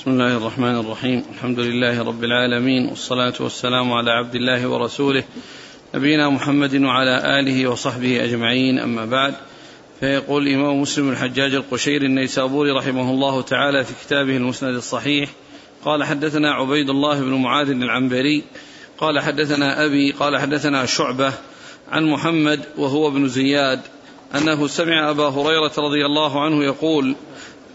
بسم الله الرحمن الرحيم. الحمد لله رب العالمين والصلاة والسلام على عبد الله ورسوله نبينا محمد وعلى آله وصحبه أجمعين. أما بعد فيقول الإمام مسلم الحجاج القشيري النيسابوري رحمه الله تعالى في كتابه المسند الصحيح قال حدثنا عبيد الله بن معاذ العنبري قال حدثنا أبي قال حدثنا شعبة عن محمد وهو ابن زياد أنه سمع أبا هريرة رضي الله عنه يقول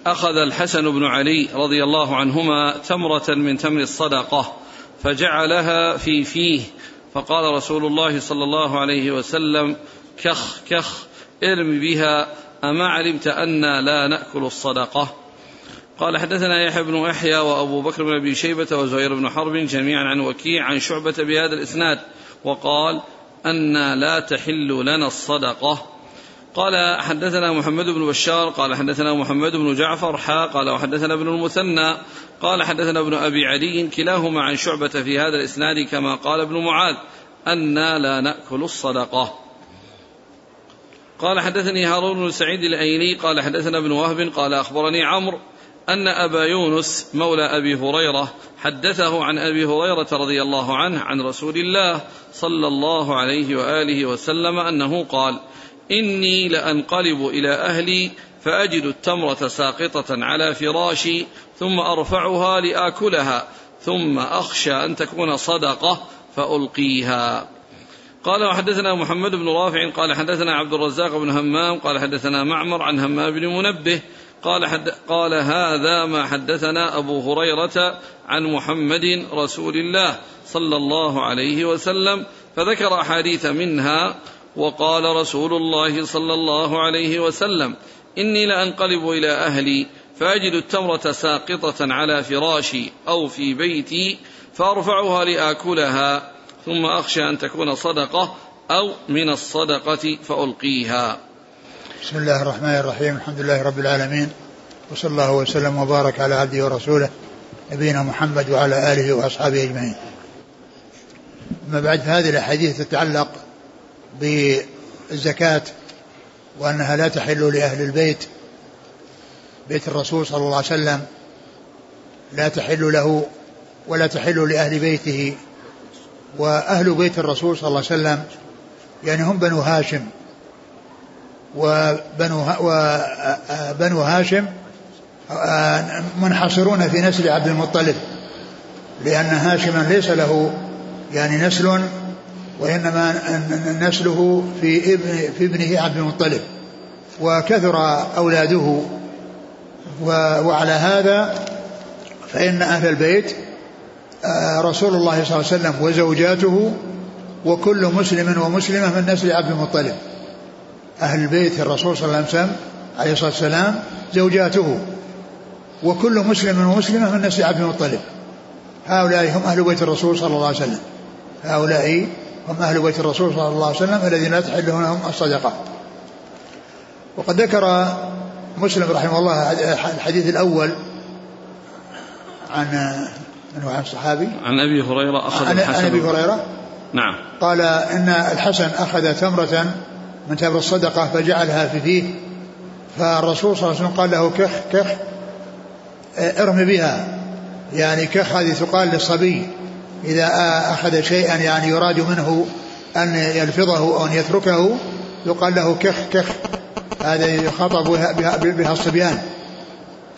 أخذ الحسن بن علي رضي الله عنهما تمرة من تمر الصدقة فجعلها في فيه فقال رسول الله صلى الله عليه وسلم كخ كخ ارم بها أما علمت أنا لا نأكل الصدقة. قال حدثنا يحيى بن يحيى وأبو بكر بن أبي شيبة وزهير بن حرب جميعا عن وكيع عن شعبة بهذا الإسناد وقال أنا لا تحل لنا الصدقة. قال حدثنا محمد بن بشار قال حدثنا محمد بن جعفر حا قال وحدثنا ابن المثنى قال حدثنا ابن أبي عدي كلاهما عن شعبة في هذا الإسناد كما قال ابن معاذ أنا لا نأكل الصدقة. قال حدثني هارون بن سعيد الأيلي قال حدثنا ابن وهب قال أخبرني عمرو أن أبا يونس مولى أبي هريرة حدثه عن أبي هريرة رضي الله عنه عن رسول الله صلى الله عليه وآله وسلم أنه قال إني لأنقلب إلى أهلي فأجد التمرة ساقطة على فراشي ثم أرفعها لآكلها ثم أخشى أن تكون صدقة فألقيها. قال وحدثنا محمد بن رافع قال حدثنا عبد الرزاق بن همام قال حدثنا معمر عن همام بن منبه قال, حد قال هذا ما حدثنا أبو هريرة عن محمد رسول الله صلى الله عليه وسلم فذكر أحاديث منها وقال رسول الله صلى الله عليه وسلم إني لأنقلب إلى أهلي فأجد التمرة ساقطة على فراشي أو في بيتي فأرفعها لآكلها ثم أخشى أن تكون صدقة أو من الصدقة فألقيها. بسم الله الرحمن الرحيم الحمد لله رب العالمين وصلى الله وسلم وبارك على عبده ورسوله نبينا محمد وعلى آله وأصحابه أجمعين. أما بعد هذه الأحاديث تتعلق بالزكاة وأنها لا تحل لأهل البيت. بيت الرسول صلى الله عليه وسلم لا تحل له ولا تحل لأهل بيته. وأهل بيت الرسول صلى الله عليه وسلم يعني هم بنو هاشم. وبنو وبنو هاشم منحصرون في نسل عبد المطلب. لأن هاشما ليس له يعني نسل وإنما نسله في ابن في ابنه عبد المطلب. وكثر أولاده. وعلى هذا فإن أهل البيت آه، رسول الله صلى الله عليه وسلم وزوجاته وكل مسلم ومسلمة من نسل عبد المطلب. أهل البيت الرسول صلى الله عليه وسلم عليه الصلاة والسلام زوجاته وكل مسلم ومسلمة من نسل عبد المطلب. هؤلاء هم أهل بيت الرسول صلى الله عليه وسلم. هؤلاء هم أهل بيت الرسول صلى الله عليه وسلم الذين لا تحل لهم الصدقة. وقد ذكر مسلم رحمه الله الحديث الأول عن من هو عن الصحابي؟ عن أبي هريرة أخذ عن, عن أبي هريرة. نعم. قال إن الحسن أخذ تمرة من تمر الصدقة فجعلها في فيه. فالرسول صلى الله عليه وسلم قال له كخ كخ ارم بها. يعني كخ هذه تقال للصبي. إذا أخذ شيئا يعني يراد منه أن يلفظه أو أن يتركه يقال له كخ كخ هذا يخاطب بها, بها الصبيان.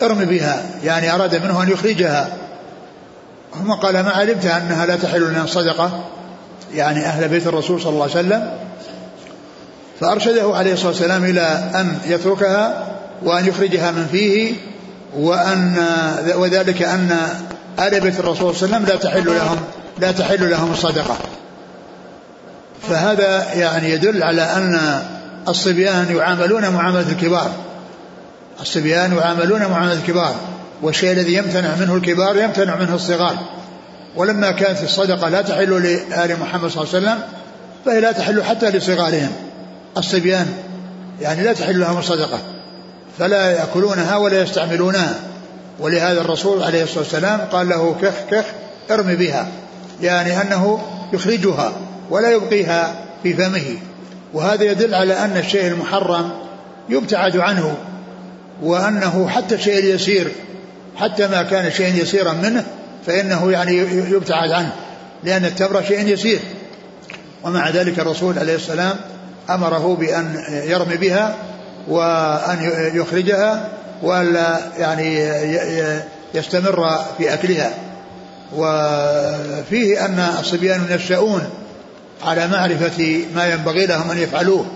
ارم بها يعني أراد منه أن يخرجها. ثم قال ما علمت أنها لا تحل لنا الصدقة يعني أهل بيت الرسول صلى الله عليه وسلم. فأرشده عليه الصلاة والسلام إلى أن يتركها وأن يخرجها من فيه وأن وذلك أن آل بيت الرسول صلى الله عليه وسلم لا تحل لهم لا تحل لهم الصدقة. فهذا يعني يدل على أن الصبيان يعاملون معاملة الكبار. الصبيان يعاملون معاملة الكبار والشيء الذي يمتنع منه الكبار يمتنع منه الصغار. ولما كانت الصدقة لا تحل لآل محمد صلى الله عليه وسلم فهي لا تحل حتى لصغارهم. الصبيان يعني لا تحل لهم الصدقة فلا يأكلونها ولا يستعملونها. ولهذا الرسول عليه الصلاة والسلام قال له كخ كخ ارمي بها يعني أنه يخرجها ولا يبقيها في فمه. وهذا يدل على أن الشيء المحرم يبتعد عنه وأنه حتى الشيء اليسير حتى ما كان شيئا يسيرا منه فإنه يعني يبتعد عنه لأن التمر شيء يسير. ومع ذلك الرسول عليه السلام أمره بأن يرمي بها وأن يخرجها وألا يعني يستمر في أكلها. وفيه أن الصبيان ينشأون على معرفة ما ينبغي لهم أن يفعلوه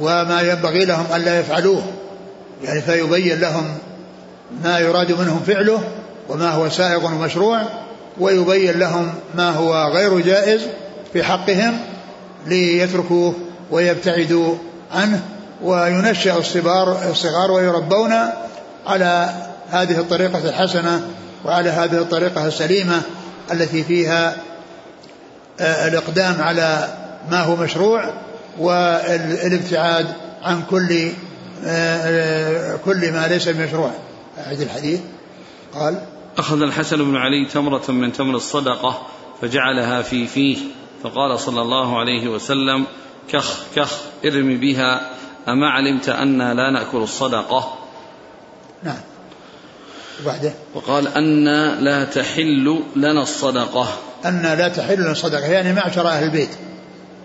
وما ينبغي لهم أن لا يفعلوه. يعني فيبين لهم ما يراد منهم فعله وما هو سائغ ومشروع ويبين لهم ما هو غير جائز في حقهم ليتركوه ويبتعدوا عنه. وينشأ الصغار الصغار ويربون على هذه الطريقة الحسنة وعلى هذه الطريقة السليمة التي فيها آه، الإقدام على ما هو مشروع والابتعاد عن كل آه، كل ما ليس بمشروع. أعد الحديث. قال أخذ الحسن بن علي تمرة من تمر الصدقة فجعلها في فيه فقال صلى الله عليه وسلم كخ كخ ارم بها أما علمت أنا لا نأكل الصدقة؟ نعم. وبعده؟ وقال أن لا تحل لنا الصدقة. أن لا تحل لنا الصدقة يعني معشر أهل البيت.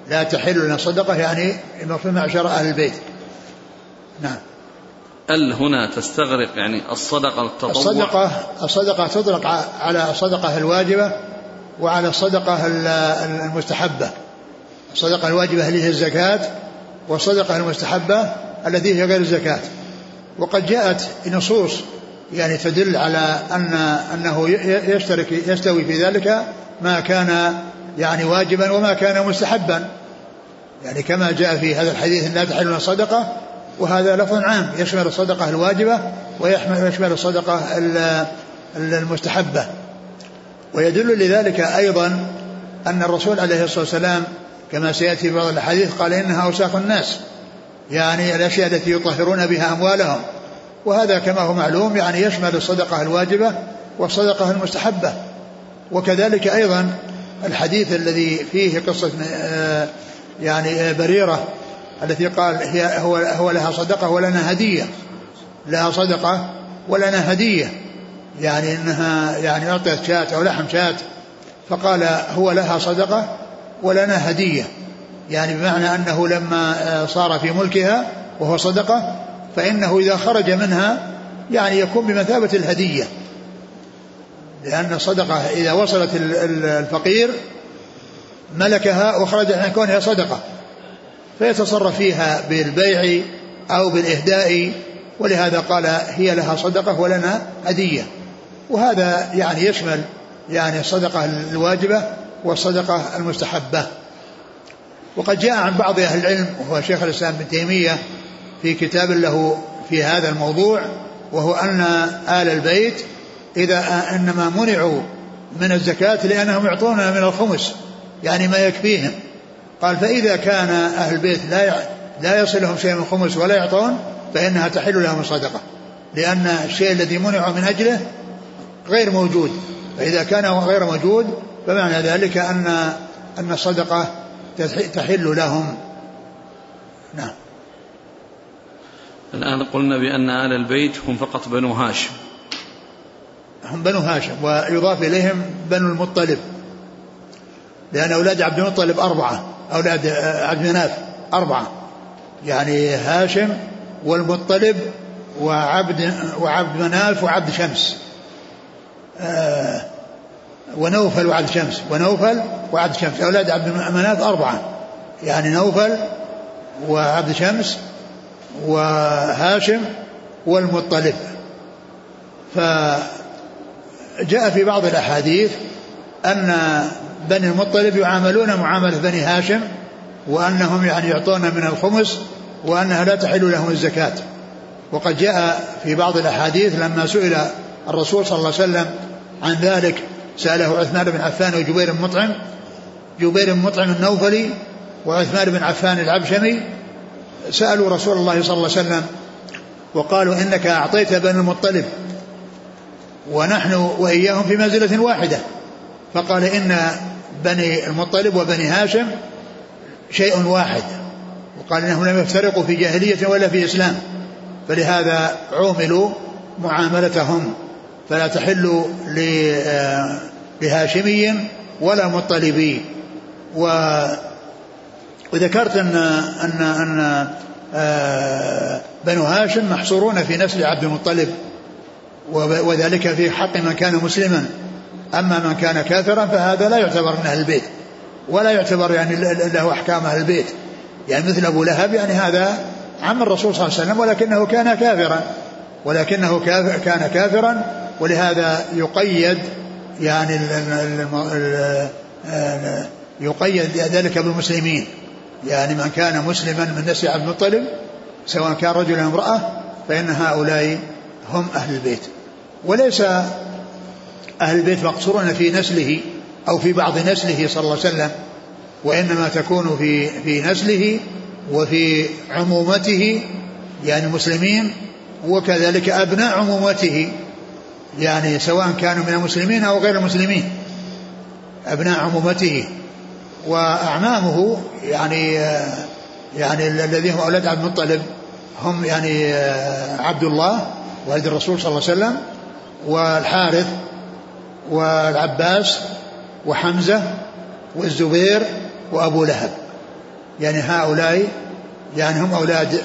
لا تحل لنا الصدقة يعني في معشر أهل البيت. نعم. ال هنا تستغرق يعني الصدقة التطوع الصدقة الصدقة تطلق على الصدقة الواجبة وعلى الصدقة المستحبة. الصدقة الواجبة اللي هي الزكاة والصدقة المستحبة التي هي غير الزكاة. وقد جاءت نصوص يعني تدل على أن أنه يشترك يستوي في ذلك ما كان يعني واجبا وما كان مستحبا. يعني كما جاء في هذا الحديث لا تحل الصدقة وهذا لفظ عام. يشمل الصدقة الواجبة ويشمل الصدقة المستحبة. ويدل لذلك أيضا أن الرسول عليه الصلاة والسلام كما سيأتي بعض الحديث قال إنها أوساخ الناس يعني الأشياء التي يطهرون بها أموالهم. وهذا كما هو معلوم يعني يشمل الصدقة الواجبة والصدقة المستحبة. وكذلك أيضا الحديث الذي فيه قصة آه، يعني آه، بريرة التي قال هي هو هو لها صدقة ولنا هدية. لها صدقة ولنا هدية. يعني إنها يعني أعطيت شاة أو لحم شاة فقال هو لها صدقة ولنا هدية. يعني بمعنى أنه لما آه، صار في ملكها وهو صدقة فإنه إذا خرج منها يعني يكون بمثابة الهدية. لأن الصدقة إذا وصلت الفقير ملكها وخرج عن كونها صدقة. فيتصرف فيها بالبيع أو بالإهداء ولهذا قال هي لها صدقة ولنا هدية. وهذا يعني يشمل يعني الصدقة الواجبة والصدقة المستحبة. وقد جاء عن بعض أهل العلم وهو شيخ الإسلام ابن تيمية في كتاب له في هذا الموضوع وهو أن آل البيت إذا إنما منعوا من الزكاة لأنهم يعطون من الخمس يعني ما يكفيهم. قال فإذا كان أهل البيت لا لا يصلهم شيء من الخمس ولا يعطون فإنها تحل لهم الصدقة. لأن الشيء الذي منعوا من أجله غير موجود. فإذا كان غير موجود فمعنى ذلك أن أن الصدقة تحل لهم. نعم. الآن قلنا بأن آل البيت هم فقط بنو هاشم. هم بنو هاشم ويضاف إليهم بنو المطلب. لأن أولاد عبد المطلب أربعة أولاد عبد مناف أربعة. يعني هاشم والمطلب وعبد وعبد مناف وعبد شمس. آه ونوفل وعبد شمس. ونوفل وعبد شمس. أولاد عبد مناف أربعة. يعني نوفل وعبد شمس وهاشم والمطلب. فجاء في بعض الأحاديث أن بني المطلب يعاملون معاملة بني هاشم وأنهم يعني يعطون من الخمس وأنها لا تحل لهم الزكاة. وقد جاء في بعض الأحاديث لما سئل الرسول صلى الله عليه وسلم عن ذلك سأله عثمان بن عفان وجبير بن مطعم جبير بن مطعم النوفلي وعثمان بن عفان العبشمي سألوا رسول الله صلى الله عليه وسلم وقالوا إنك أعطيت بني المطلب ونحن وإياهم في منزلة واحدة. فقال إن بني المطلب وبني هاشم شيء واحد. وقال إنهم لم يفترقوا في جاهلية ولا في إسلام. فلهذا عوملوا معاملتهم. فلا تحل لهاشمي ولا مطلبي و وذكرت ان ان أن آه، بنو هاشم محصورون في نسل عبد المطلب وذلك في حق من كان مسلما. أما من كان كافرا فهذا لا يعتبر من أهل البيت ولا يعتبر يعني له أحكام أهل البيت. يعني مثل أبو لهب يعني هذا عم الرسول صلى الله عليه وسلم ولكنه كان كافرا ولكنه كان كافرا ولهذا يقيد يعني يقيد ذلك بالمسلمين. يعني من كان مسلما من نسل عبد المطلب سواء كان رجلا أو امرأة فإن هؤلاء هم أهل البيت. وليس أهل البيت مقصورون في نسله أو في بعض نسله صلى الله عليه وسلم وإنما تكون في في نسله وفي عمومته يعني المسلمين وكذلك أبناء عمومته. يعني سواء كانوا من المسلمين أو غير المسلمين أبناء عمومته وأعمامه يعني يعني الذين هم أولاد عبد المطلب هم يعني عبد الله والد الرسول صلى الله عليه وسلم والحارث والعباس وحمزة والزبير وأبو لهب. يعني هؤلاء يعني هم أولاد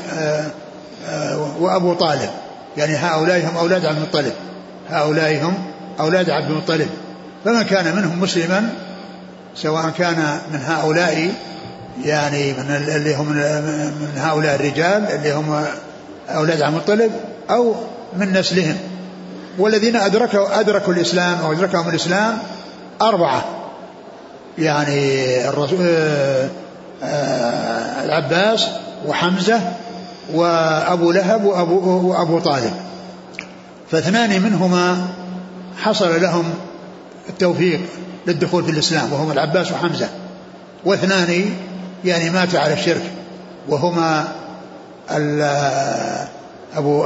وأبو طالب. يعني هؤلاء هم أولاد عبد المطلب. هؤلاء هم أولاد عبد المطلب. فمن كان منهم مسلما سواء كان من هؤلاء يعني من اللي هم من هؤلاء الرجال اللي هم أولاد عبد المطلب أو من نسلهم. والذين أدركوا أدركوا الإسلام أو أدركهم الإسلام أربعة. يعني الرسول آه، آه، العباس وحمزة وأبو لهب وأبو, وأبو طالب. فاثنان منهما حصل لهم التوفيق للدخول في الإسلام وهما العباس وحمزة. واثنان يعني مات على الشرك وهما أبو,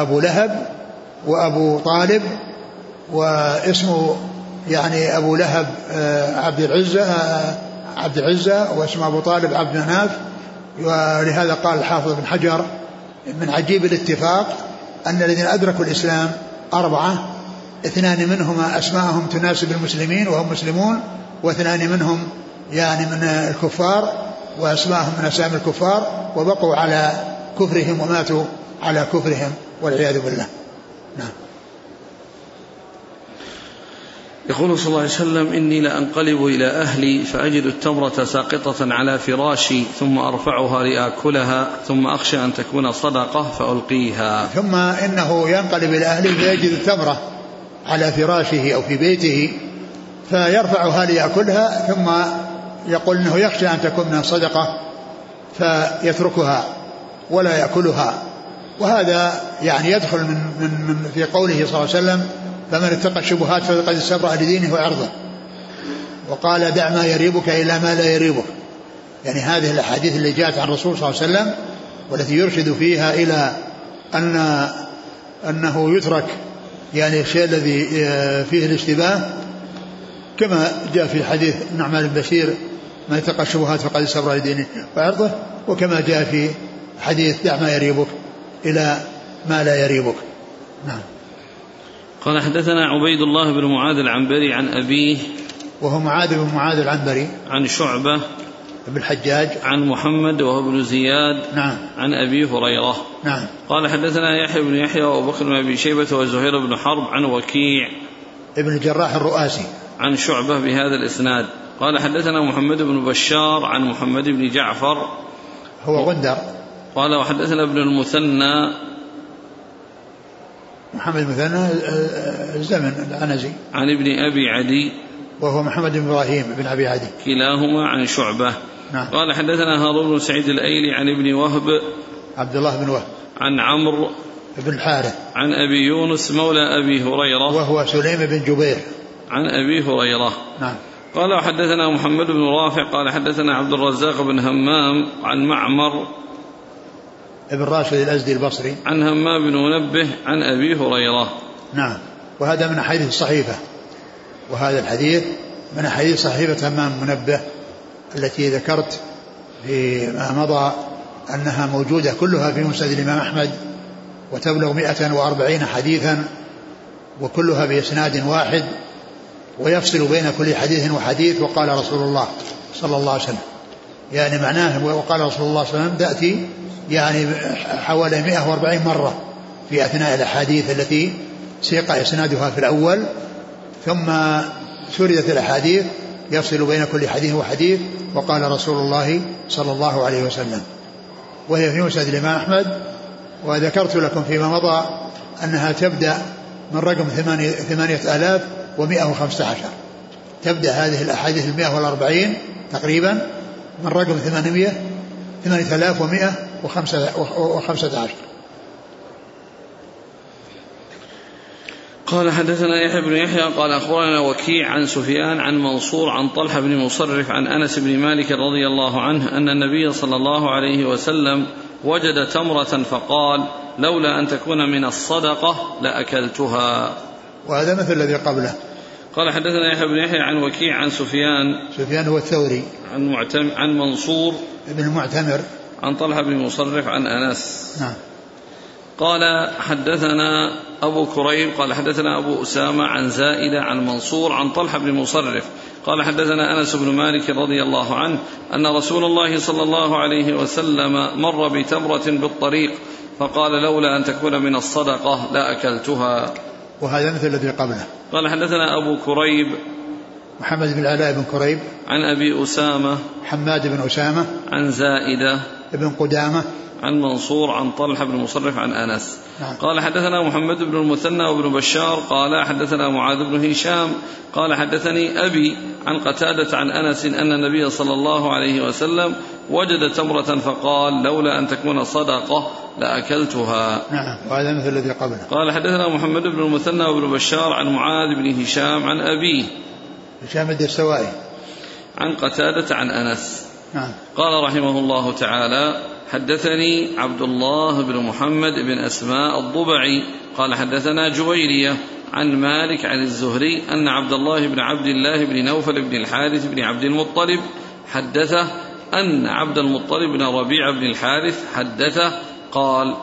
أبو لهب وأبو طالب واسمه يعني أبو لهب عبد العزة عبد العزة واسمه أبو طالب عبد مناف ولهذا قال الحافظ بن حجر من عجيب الاتفاق أن الذين أدركوا الإسلام أربعة اثنان منهما أسماءهم تناسب المسلمين وهم مسلمون واثنان منهم يعني من الكفار وأسماءهم من أسامي الكفار وبقوا على كفرهم وماتوا على كفرهم والعياذ بالله. نعم. يقول صلى الله عليه وسلم إني لأنقلب إلى أهلي فأجد التمرة ساقطة على فراشي ثم أرفعها لآكلها ثم أخشى أن تكون صدقة فألقيها. ثم إنه ينقلب إلى أهله فيجد التمرة على فراشه أو في بيته فيرفعها ليأكلها ثم يقول إنه يخشى أن تكون من الصدقة فيتركها ولا يأكلها. وهذا يعني يدخل من من, من في قوله صلى الله عليه وسلم فمن اتقى الشبهات فقد استبرأ لدينه وعرضه. وقال دع ما يريبك إلى ما لا يريبك. يعني هذه الأحاديث اللي جاءت عن الرسول صلى الله عليه وسلم والتي يرشد فيها إلى أن أنه يترك يعني الشيء الذي فيه الاشتباه كما جاء في حديث نعمان بن بشير ما يتقى الشبهات فقد استبرأ لدينه وعرضه وكما جاء في حديث دع ما يريبك إلى ما لا يريبك. نعم. قال حدثنا عبيد الله بن معاذ العنبري عن أبيه وهو معاذ بن معاذ العنبري عن شعبة بن الحجاج. عن محمد وهو ابن زياد نعم. عن أبي هريرة. نعم. قال حدثنا يحيى بن يحيى وأبو بكر بن أبي شيبة وزهير بن حرب عن وكيع ابن الجراح الرؤاسي. عن شعبة بهذا الإسناد. قال حدثنا محمد بن بشار عن محمد بن جعفر. هو غندر. قال وحدثنا ابن المثنى محمد المثنى الزمن العنزي عن ابن أبي عدي وهو محمد بن إبراهيم بن أبي عدي. كلاهما عن شعبة. نعم. قال حدثنا هارون بن سعيد الأيلي عن ابن وهب. عبد الله بن وهب. عن عمرو. بن الحارث. عن أبي يونس مولى أبي هريرة. وهو سليم بن جبير. عن أبي هريرة. نعم. قال وحدثنا محمد بن رافع. قال حدثنا عبد الرزاق بن همام. عن معمر. ابن راشد الأزدي البصري. عن همام بن منبه عن أبي هريرة. نعم. وهذا من حديث الصحيفة وهذا الحديث من حديث صحيفة همام منبه التي ذكرت فيما مضى أنها موجودة كلها في مسند الإمام أحمد وتبلغ 140 حديثا وكلها بإسناد واحد ويفصل بين كل حديث وحديث وقال رسول الله صلى الله عليه وسلم. يعني معناه وقال رسول الله صلى الله عليه وسلم تأتي يعني حوالي 140 مرة في أثناء الأحاديث التي سيق إسنادها في الأول ثم سردت الأحاديث يفصل بين كل حديث وحديث وقال رسول الله صلى الله عليه وسلم. وهي في مسند الإمام أحمد وذكرت لكم فيما مضى أنها تبدأ من رقم ثمانية آلاف ومائة وخمسة عشر. تبدأ هذه الأحاديث المائة والأربعين تقريبا من رقم ثمانمائة ثمانية آلاف ومائة وخمسة عشر قال حدثنا يحيى بن يحيى قال أخبرنا وكيع عن سفيان عن منصور عن طلحة بن مصرف عن أنس بن مالك رضي الله عنه أن النبي صلى الله عليه وسلم وجد تمرة فقال لولا أن تكون من الصدقة لأكلتها. وهذا مثل الذي قبله. قال حدثنا يحيى بن يحيى عن وكيع عن سفيان سفيان هو الثوري عن معتم عن منصور بن المعتمر عن طلحة بن مصرف عن أنس. نعم. قال حدثنا أبو كريب قال حدثنا أبو أسامة عن زائدة عن منصور عن طلحة بن مصرف قال حدثنا أنس بن مالك رضي الله عنه أن رسول الله صلى الله عليه وسلم مر بتمرة بالطريق فقال لولا أن تكون من الصدقة لأكلتها وهذا مثل الذي قبله قال حدثنا أبو كريب محمد بن العلاء بن كريب عن أبي أسامة حماد بن أسامة عن زائدة بن قدامة. عن منصور عن طلحة بن مصرف عن أنس. نعم. قال حدثنا محمد بن المثنى وابن بشار قال حدثنا معاذ بن هشام قال حدثني أبي عن قتادة عن أنس أن النبي صلى الله عليه وسلم وجد تمرة فقال لولا أن تكون صدقة لأكلتها. نعم. وهذا مثل الذي قبله. قال حدثنا محمد بن المثنى وابن بشار عن معاذ بن هشام عن أبيه هشام الدستوائي عن قتادة عن أنس. نعم. قال رحمه الله تعالى حدثني عبد الله بن محمد بن أسماء الضبعي. قال حدثنا جويرية عن مالك عن الزهري أن عبد الله بن عبد الله بن نوفل بن الحارث بن عبد المطلب حدثه أن عبد المطلب بن ربيع بن الحارث حدثه قال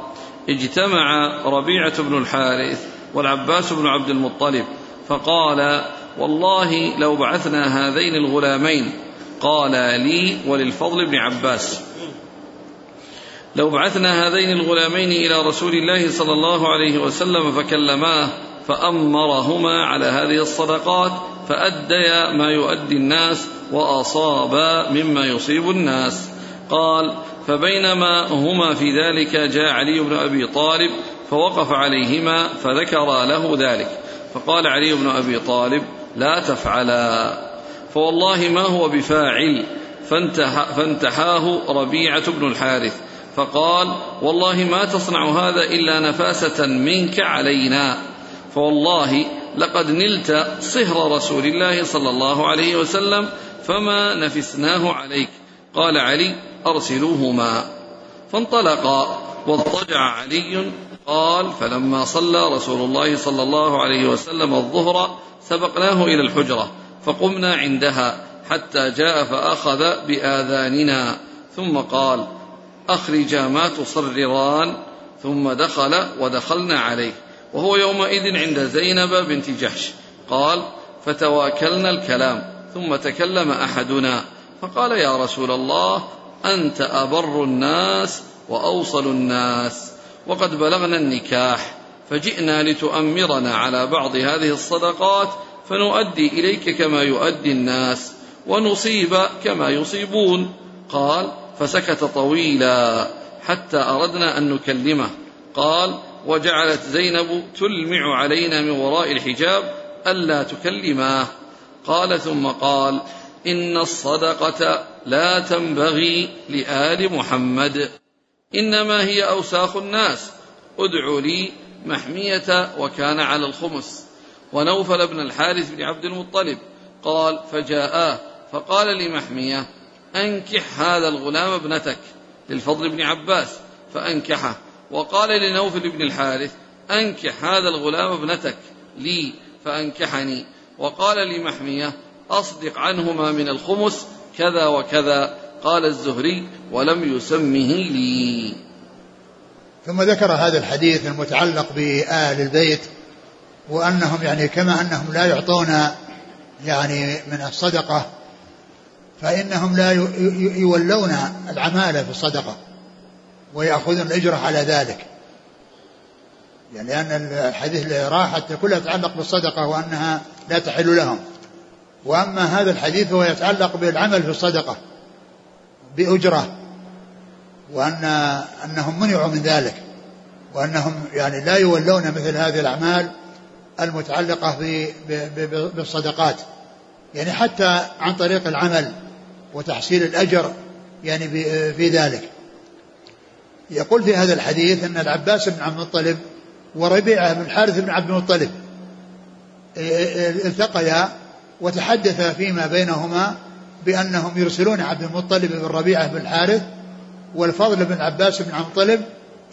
اجتمع ربيعة بن الحارث والعباس بن عبد المطلب فقال والله لو بعثنا هذين الغلامين قال لي وللفضل بن عباس. لو بعثنا هذين الغلامين إلى رسول الله صلى الله عليه وسلم فكلماه فأمرهما على هذه الصدقات فأديا ما يؤدي الناس وأصابا مما يصيب الناس. قال فبينما هما في ذلك جاء علي بن أبي طالب فوقف عليهما فذكر له ذلك. فقال علي بن أبي طالب لا تفعلا. فوالله ما هو بفاعل. فانتح فانتحاه ربيعة بن الحارث. فقال والله ما تصنع هذا إلا نفاسة منك علينا. فوالله لقد نلت صهر رسول الله صلى الله عليه وسلم فما نفسناه عليك. قال علي أرسلوهما. فانطلقا واضطجع علي قال فلما صلى رسول الله صلى الله عليه وسلم الظهر سبقناه إلى الحجرة فقمنا عندها حتى جاء فأخذ بآذاننا ثم قال أخرجا ما تصرران ثم دخل ودخلنا عليه وهو يومئذ عند زينب بنت جحش. قال فتواكلنا الكلام ثم تكلم أحدنا فقال يا رسول الله أنت أبر الناس وأوصل الناس وقد بلغنا النكاح. فجئنا لتؤمرنا على بعض هذه الصدقات فنؤدي إليك كما يؤدي الناس ونصيب كما يصيبون. قال فسكت طويلا حتى أردنا أن نكلمه. قال وجعلت زينب تلمع علينا من وراء الحجاب ألا تكلماه. قال ثم قال إن الصدقة لا تنبغي لآل محمد. إنما هي أوساخ الناس. ادعوا لي محمية وكان على الخمس. ونوفل بن الحارث بن عبد المطلب قال فجاءاه فقال لمحمية أنكح هذا الغلام ابنتك للفضل بن عباس. فأنكحه وقال لنوفل بن الحارث أنكح هذا الغلام ابنتك لي فأنكحني. وقال لمحمية أصدق عنهما من الخمس كذا وكذا. قال الزهري ولم يسمه لي. ثم ذكر هذا الحديث المتعلق بآل البيت وأنهم يعني كما أنهم لا يعطون يعني من الصدقة فإنهم لا يولون العمالة في الصدقة ويأخذون الأجرة على ذلك. يعني لأن الحديث اللي راح كلها تتعلق بالصدقة وأنها لا تحل لهم. وأما هذا الحديث فهو يتعلق بالعمل في الصدقة بأجرة. وأن أنهم منعوا من ذلك وأنهم يعني لا يولون مثل هذه الأعمال المتعلقة بالصدقات يعني حتى عن طريق العمل وتحصيل الأجر يعني في ذلك. يقول في هذا الحديث أن العباس بن عبد المطلب وربيعة بن الحارث بن عبد المطلب التقيا وتحدثا فيما بينهما بأنهم يرسلون عبد المطلب بن ربيعة بن الحارث والفضل بن عباس بن عبد المطلب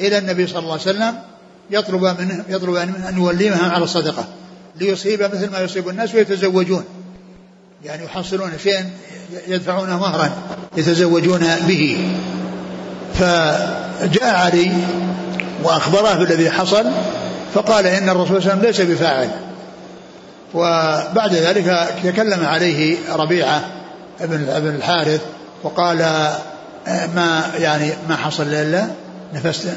إلى النبي صلى الله عليه وسلم يطلب منه يطلب منه أن يوليهم على الصدقة ليصيب مثل ما يصيب الناس ويتزوجون. يعني يحصلون شيئا يدفعونه مهرا يتزوجون به. فجاء علي وأخبره بالذي حصل فقال إن الرسول صلى الله عليه وسلم ليس بفاعل. وبعد ذلك تكلم عليه ربيعة ابن ابن الحارث وقال ما يعني ما حصل إلا نفست.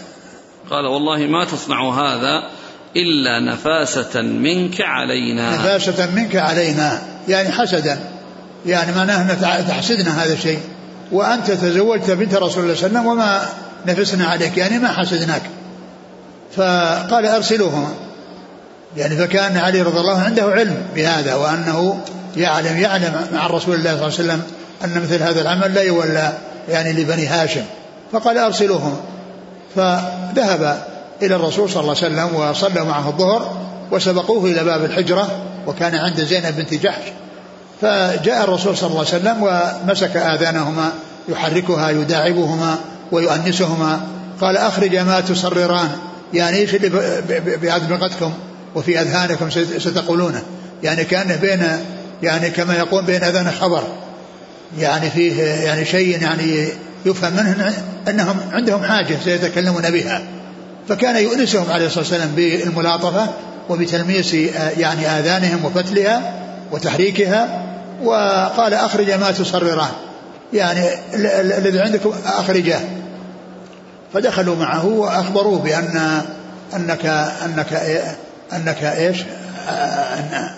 قال والله ما تصنع هذا إلا نفاسة منك علينا. نفاسة منك علينا يعني حسدا يعني معناه تحسدنا هذا الشيء. وأنت تزوجت بنت رسول الله صلى الله عليه وسلم وما نفسنا عليك يعني ما حسدناك. فقال أرسلوهما. يعني فكان علي رضي الله عنده علم بهذا وأنه يعلم يعلم مع رسول الله صلى الله عليه وسلم أن مثل هذا العمل لا يولى. يعني لبني هاشم فقال أرسلوهما فذهب إلى الرسول صلى الله عليه وسلم وصلى معه الظهر وسبقوه إلى باب الحجرة وكان عند زينب بنت جحش. فجاء الرسول صلى الله عليه وسلم ومسك آذانهما يحركها يداعبهما ويؤنسهما. قال أخرج ما تصرران يعني إيش اللي بأدمغتكم وفي أذهانكم ستقولونه؟ يعني كأنه بين يعني كما يقول بين أذان خبر. يعني فيه يعني شيء يعني يفهم منه أنهم عندهم حاجة سيتكلمون بها. فكان يؤنسهم عليه الصلاة والسلام بالملاطفة وبتلميس يعني آذانهم وفتلها وتحريكها وقال أخرج ما تصرران. يعني الذي عندكم أخرجه. فدخلوا معه وأخبروه بأن أنك أنك أنك إيش؟ أن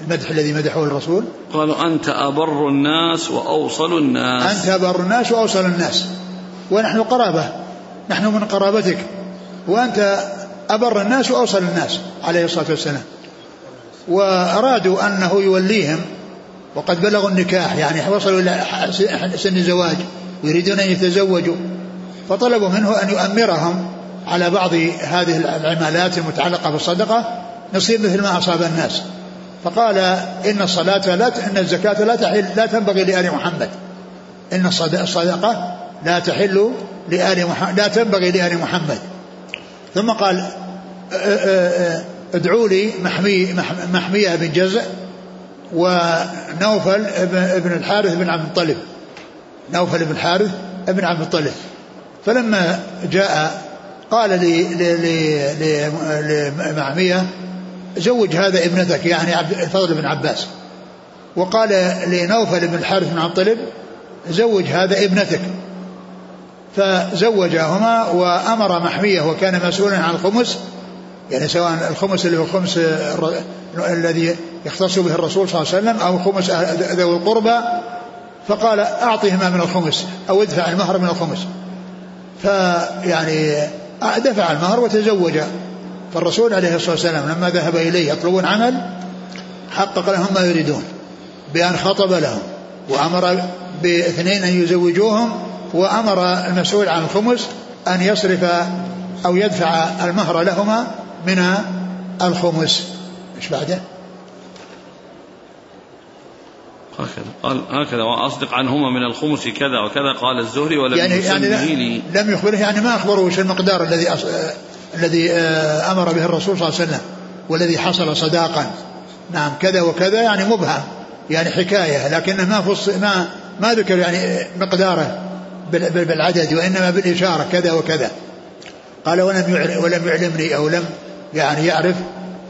المدح الذي مدحه الرسول؟ قالوا أنت أبر الناس وأوصل الناس. أنت أبر الناس وأوصل الناس. ونحن قرابة. نحن من قرابتك. وأنت أبر الناس وأوصل الناس عليه الصلاة والسلام. وأرادوا أنه يوليهم. وقد بلغوا النكاح. يعني وصلوا إلى سن الزواج. ويريدون أن يتزوجوا. فطلبوا منه أن يؤمرهم على بعض هذه العمالات المتعلقة بالصدقة. نصيب مثل ما أصاب الناس. فقال إن الصلاة لا إن الزكاة لا تحل لا تنبغي لآل محمد. إن الصدقة لا تحل لآل محمد لا تنبغي لآل محمد. ثم قال ادعوا لي محمي محمية بن جزء ونوفل ابن الحارث بن عبد المطلب نوفل بن الحارث بن عبد المطلب فلما جاء قال لمعمية زوج هذا ابنتك يعني عبد الفضل بن عباس. وقال لنوفل بن الحارث بن المطلب زوج هذا ابنتك. فزوجهما وأمر محمية وكان مسؤولا عن الخمس يعني سواء الخمس اللي هو الخمس الذي يختص به الرسول صلى الله عليه وسلم أو خمس ذوي القربى. فقال أعطهما من الخمس أو ادفع المهر من الخمس. فيعني دفع المهر وتزوج فالرسول عليه الصلاة والسلام لما ذهب إليه يطلبون عمل حقق لهم ما يريدون بأن خطب لهم وأمر باثنين أن يزوجوهم وأمر المسؤول عن الخمس أن يصرف أو يدفع المهر لهما من الخمس إيش بعده؟ هكذا قال هكذا وأصدق عنهما من الخمس كذا وكذا قال الزهري ولم يعني يعني لم يخبره يعني ما اخبره وش المقدار الذي. الذي آه، أمر به الرسول صلى الله عليه وسلم والذي حصل صداقا. نعم كذا وكذا يعني مبهم يعني حكاية لكنه ما فص ما ما ذكر يعني مقداره بالعدد وإنما بالإشارة كذا وكذا. قال ولم ولم يعلمني أو لم يعني يعرف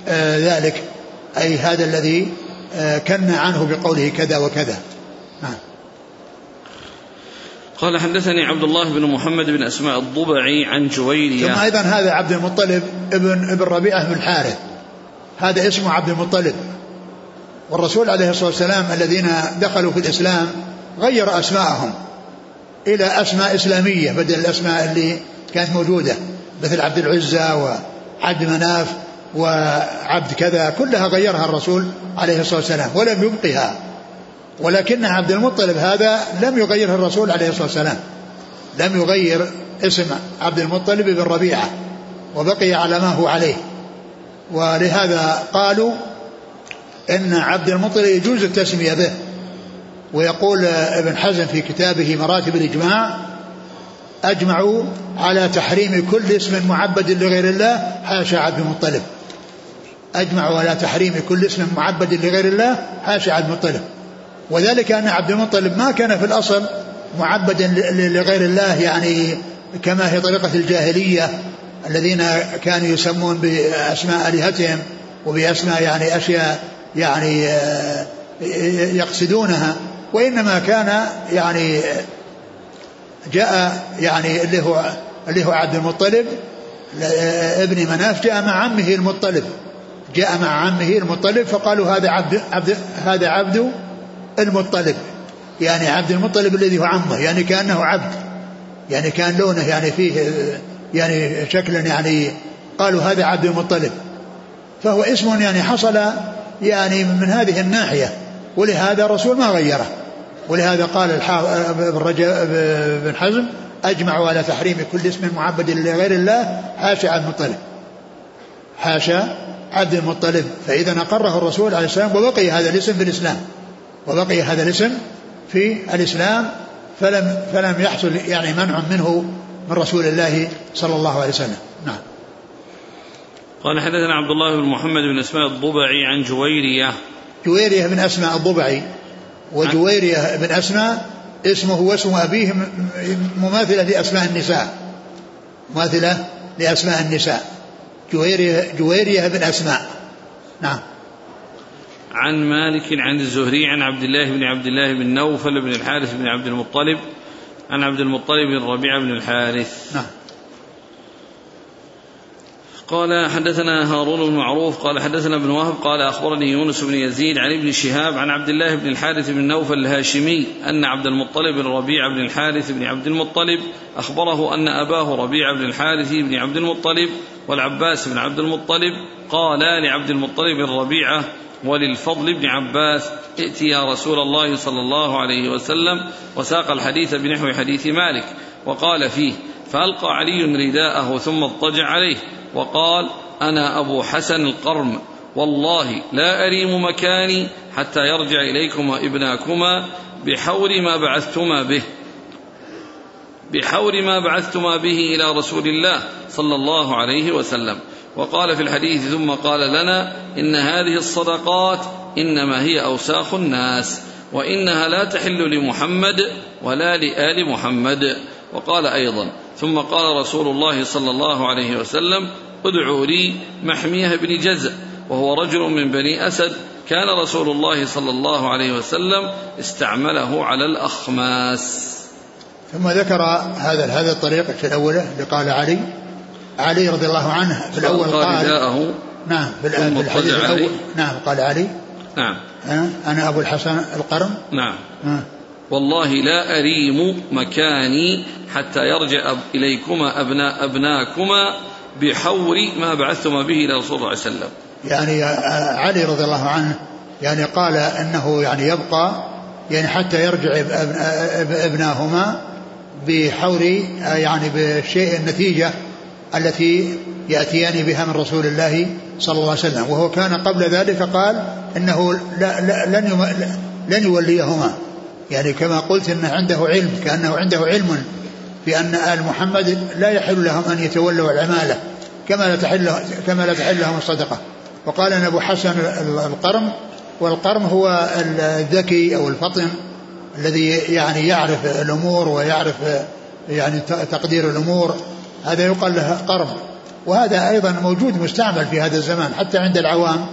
آه، ذلك. أي هذا الذي آه، كن عنه بقوله كذا وكذا. نعم. قال حدثني عبد الله بن محمد بن أسماء الضبعي عن جويرية. ثم أيضا هذا عبد المطلب ابن ابن ربيعة بن الحارث هذا اسمه عبد المطلب. والرسول عليه الصلاة والسلام الذين دخلوا في الإسلام غير أسماءهم إلى أسماء إسلامية بدل الأسماء اللي كانت موجودة مثل عبد العزى وعبد مناف وعبد كذا كلها غيرها الرسول عليه الصلاة والسلام ولم يبقها. ولكن عبد المطلب هذا لم يغيره الرسول عليه الصلاة والسلام. لم يغير اسم عبد المطلب بن ربيعة وبقي على ما هو عليه. ولهذا قالوا إن عبد المطلب يجوز التسمية به. ويقول ابن حزم في كتابه مراتب الإجماع أجمعوا على تحريم كل اسم معبد لغير الله حاشا عبد المطلب. أجمعوا على تحريم كل اسم معبد لغير الله حاشا عبد المطلب. وذلك أن عبد المطلب ما كان في الأصل معبدا لغير الله يعني كما هي طريقة الجاهلية الذين كانوا يسمون بأسماء آلهتهم وبأسماء يعني أشياء يعني آه، يقصدونها. وإنما كان يعني جاء يعني اللي هو اللي هو عبد المطلب ابن مناف جاء مع عمه المطلب. جاء مع عمه المطلب فقالوا هذا عبد, عبد هذا عبد المطلب. يعني عبد المطلب الذي هو عمه يعني كأنه عبد يعني كان لونه يعني فيه يعني شكلا يعني قالوا هذا عبد المطلب. فهو اسم يعني حصل يعني من هذه الناحية ولهذا الرسول ما غيره. ولهذا قال ابن حزم أجمعوا على تحريم كل اسم معبد لغير الله حاشا عبد المطلب. حاشا عبد المطلب. فإذا أقره الرسول عليه السلام وبقي هذا الاسم في الإسلام. وبقي هذا الاسم في الإسلام فلم فلم يحصل يعني منع منه من رسول الله صلى الله عليه وسلم. نعم. قال حدثنا عبد الله بن محمد بن أسماء الضبعي عن جويرية. جويرية بن أسماء الضبعي. وجويرية بن أسماء اسمه واسم أبيه مماثلة لأسماء النساء. مماثلة لأسماء النساء. جويرية, جويرية بن أسماء. نعم. عن مالك عن الزهري عن عبد الله بن عبد الله بن نوفل بن الحارث بن عبد المطلب عن عبد المطلب بن ربيعة بن الحارث. نعم. قال حدثنا هارون بن معروف قال حدثنا ابن وهب قال أخبرني يونس بن يزيد عن ابن شهاب عن عبد الله بن الحارث بن نوفل الهاشمي أن عبد المطلب بن ربيع بن الحارث بن عبد المطلب أخبره أن أباه ربيع بن الحارث بن عبد المطلب والعباس بن عبد المطلب قالا لعبد المطلب بن ربيعة وللفضل بن عباس ائت يا رسول الله صلى الله عليه وسلم وساق الحديث بنحو حديث مالك وقال فيه فألقى علي رداءه ثم اضطجع عليه وقال أنا أبو حسن القرم والله لا أريم مكاني حتى يرجع إليكما ابناكما بحور ما بعثتما به بحور ما بعثتما به إلى رسول الله صلى الله عليه وسلم. وقال في الحديث ثم قال لنا إن هذه الصدقات إنما هي أوساخ الناس وإنها لا تحل لمحمد ولا لآل محمد. وقال أيضا ثم قال رسول الله صلى الله عليه وسلم ادعوا لي محمية بن جزء وهو رجل من بني أسد. كان رسول الله صلى الله عليه وسلم استعمله على الأخماس. ثم ذكر هذا هذا الطريق في الأولى قال علي علي رضي الله عنه في الأول قال رداءه نعم في الحديث الأول نعم قال علي. نعم. أنا أبو الحسن القرن نعم. والله لا أريم مكاني حتى يرجع إليكما أبناء أبناكما بحور ما بعثتما به إلى رسول الله صلى الله عليه وسلم. يعني علي رضي الله عنه يعني قال أنه يعني يبقى يعني حتى يرجع ابناهما بحور يعني بشيء النتيجة التي يأتيان بها من رسول الله صلى الله عليه وسلم. وهو كان قبل ذلك قال إنه لا لا لن لن يوليهما. يعني كما قلت إنه عنده علم كأنه عنده علم بان آل محمد لا يحل لهم أن يتولوا العمالة كما لا تحل كما لا تحل لهم الصدقة. وقال إن أبو حسن القرم والقرم هو الذكي أو الفطن الذي يعني يعرف الأمور ويعرف يعني تقدير الأمور. هذا يقال له قرم وهذا أيضا موجود مستعمل في هذا الزمان حتى عند العوام.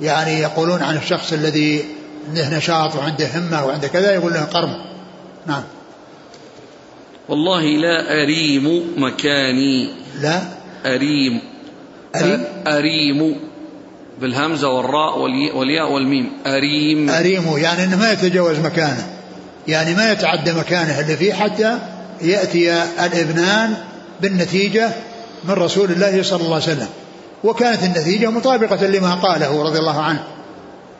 يعني يقولون عن الشخص الذي عنده نشاط وعنده همة وعنده كذا يقول له قرم نعم. والله لا أريم مكاني. لا. أريم. أريم؟ أريم بالهمزة والراء والياء والميم. أريم. أريم يعني أنه ما يتجاوز مكانه. يعني ما يتعدى مكانه اللي فيه حتى يأتي الإبنان بالنتيجة من رسول الله صلى الله عليه وسلم. وكانت النتيجة مطابقة لما قاله رضي الله عنه.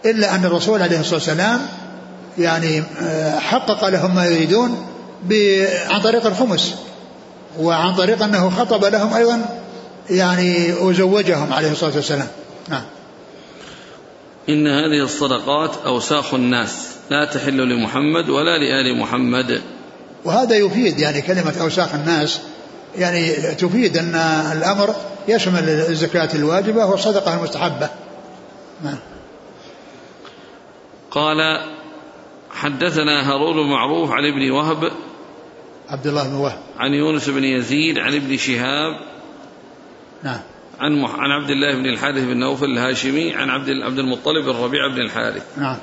إلا أن الرسول عليه الصلاة والسلام يعني آه، حقق لهم ما يريدون عن طريق الخمس. وعن طريق أنه خطب لهم أيضا يعني وزوجهم عليه الصلاة والسلام. نعم. إن هذه الصدقات أوساخ الناس. لا تحل لمحمد ولا لآل محمد. وهذا يفيد يعني كلمة أوساخ الناس يعني تفيد أن الأمر يشمل الزكاة الواجبة والصدقة المستحبة. نعم. قال حدثنا هارون معروف عن ابن وهب عبد الله بن وهب. عن يونس بن يزيد عن ابن شهاب نعم. عن عن عبد الله بن الحارث بن نوفل الهاشمي عن عبد عبد المطلب بن ربيعه بن الحارث. نعم.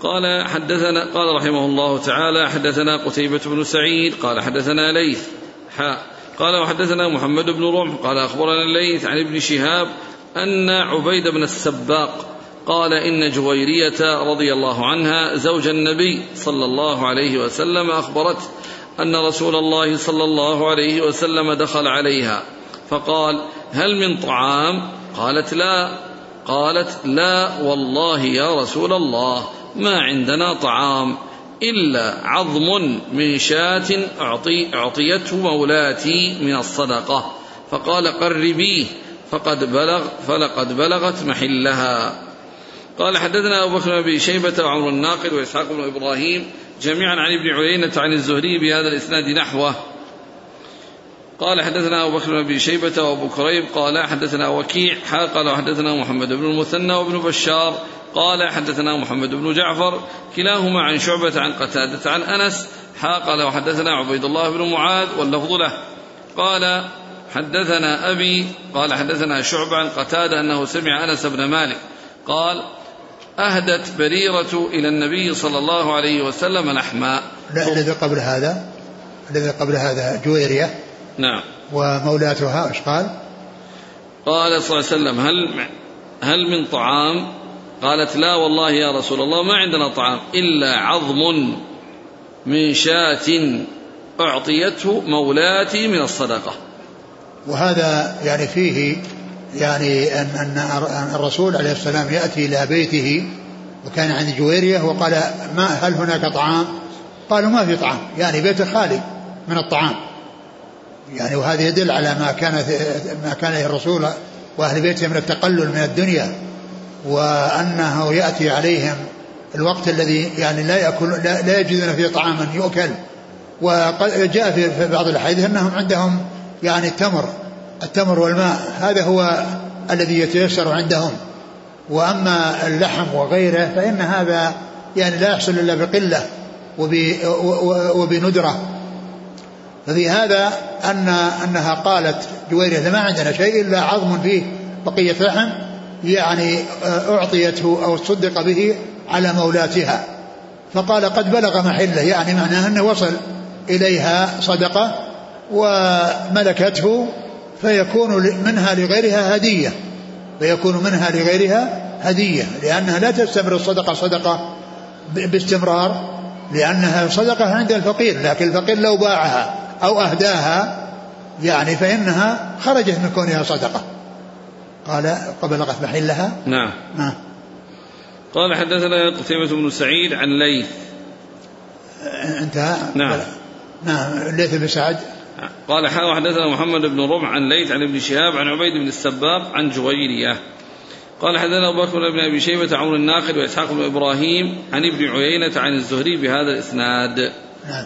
قال حدثنا قال رحمه الله تعالى حدثنا قتيبة بن سعيد قال حدثنا ليث حاء. قال وحدثنا محمد بن رمح قال أخبرنا الليث عن ابن شهاب أن عبيد بن السباق قال إن جويرية رضي الله عنها زوج النبي صلى الله عليه وسلم أخبرته أن رسول الله صلى الله عليه وسلم دخل عليها فقال هل من طعام؟ قالت لا. قالت لا والله يا رسول الله ما عندنا طعام. إلا عظم من شاة أعطي أعطيته مولاتي من الصدقة. فقال قربيه فقد بلغ فلقد بلغت محلها. قال حدثنا أبو بكر بن شيبة وعمر الناقل وإسحاق بن إبراهيم جميعا عن ابن عيينة عن الزهري بهذا الإسناد نحوه. قال حدثنا أبو بكر بن أبي شيبة وأبو كريب قال حدثنا وكيع قال وحدثنا محمد بن المثنى وابن بشار قال حدثنا محمد بن جعفر كلاهما عن شعبة عن قتادة عن أنس قال وحدثنا عبيد الله بن معاذ واللفظ له. قال حدثنا أبي قال حدثنا شعبة عن قتادة أنه سمع أنس بن مالك قال أهدت بريرة إلى النبي صلى الله عليه وسلم لحما. لا الذي قبل هذا الذي قبل هذا جويرية نعم ومولاتها إيش قال؟ قال صلى الله عليه وسلم هل هل من طعام؟ قالت لا والله يا رسول الله ما عندنا طعام إلا عظم من شاة أعطيته مولاتي من الصدقة وهذا يعني فيه يعني أن, أن الرسول عليه السلام يأتي إلى بيته وكان عند جويرية وقال ما هل هناك طعام قالوا ما في طعام يعني بيته خالي من الطعام يعني وهذا يدل على ما كان ما كان الرسول وأهل بيته من التقلل من الدنيا وأنه يأتي عليهم الوقت الذي يعني لا ياكل لا, لا يجدون فيه طعاما يؤكل. وقد جاء في بعض الأحاديث أنهم عندهم يعني التمر التمر والماء هذا هو الذي يتيسر عندهم. وأما اللحم وغيره فإن هذا يعني لا يحصل إلا بقلة وبندرة. ففي هذا أن أنها قالت جويرية ما عندنا شيء إلا عظم فيه بقية لحم يعني آه، أعطيته أو صدق به على مولاتها. فقال قد بلغ محله يعني معناه أنه وصل إليها صدقة وملكته فيكون منها لغيرها هدية فيكون منها لغيرها هدية لأنها لا تستمر الصدقة صدقة باستمرار لأنها صدقة عند الفقير لكن الفقير لو باعها أو أهداها يعني فإنها خرجت من كونها صدقة. قال قبلغت محلها نعم. نعم قال حدثنا قتيبة بن سعيد عن ليث. انتهى نعم. نعم. ليث بن سعد. قال حدثنا محمد بن ربع عن ليث عن ابن شهاب عن عبيد بن السباق عن جويرية. قال حدثنا أبو بكر بن أبي شيبة عمرو الناقد وإسحاق بن إبراهيم عن ابن عيينة عن الزهري بهذا الإسناد. نعم.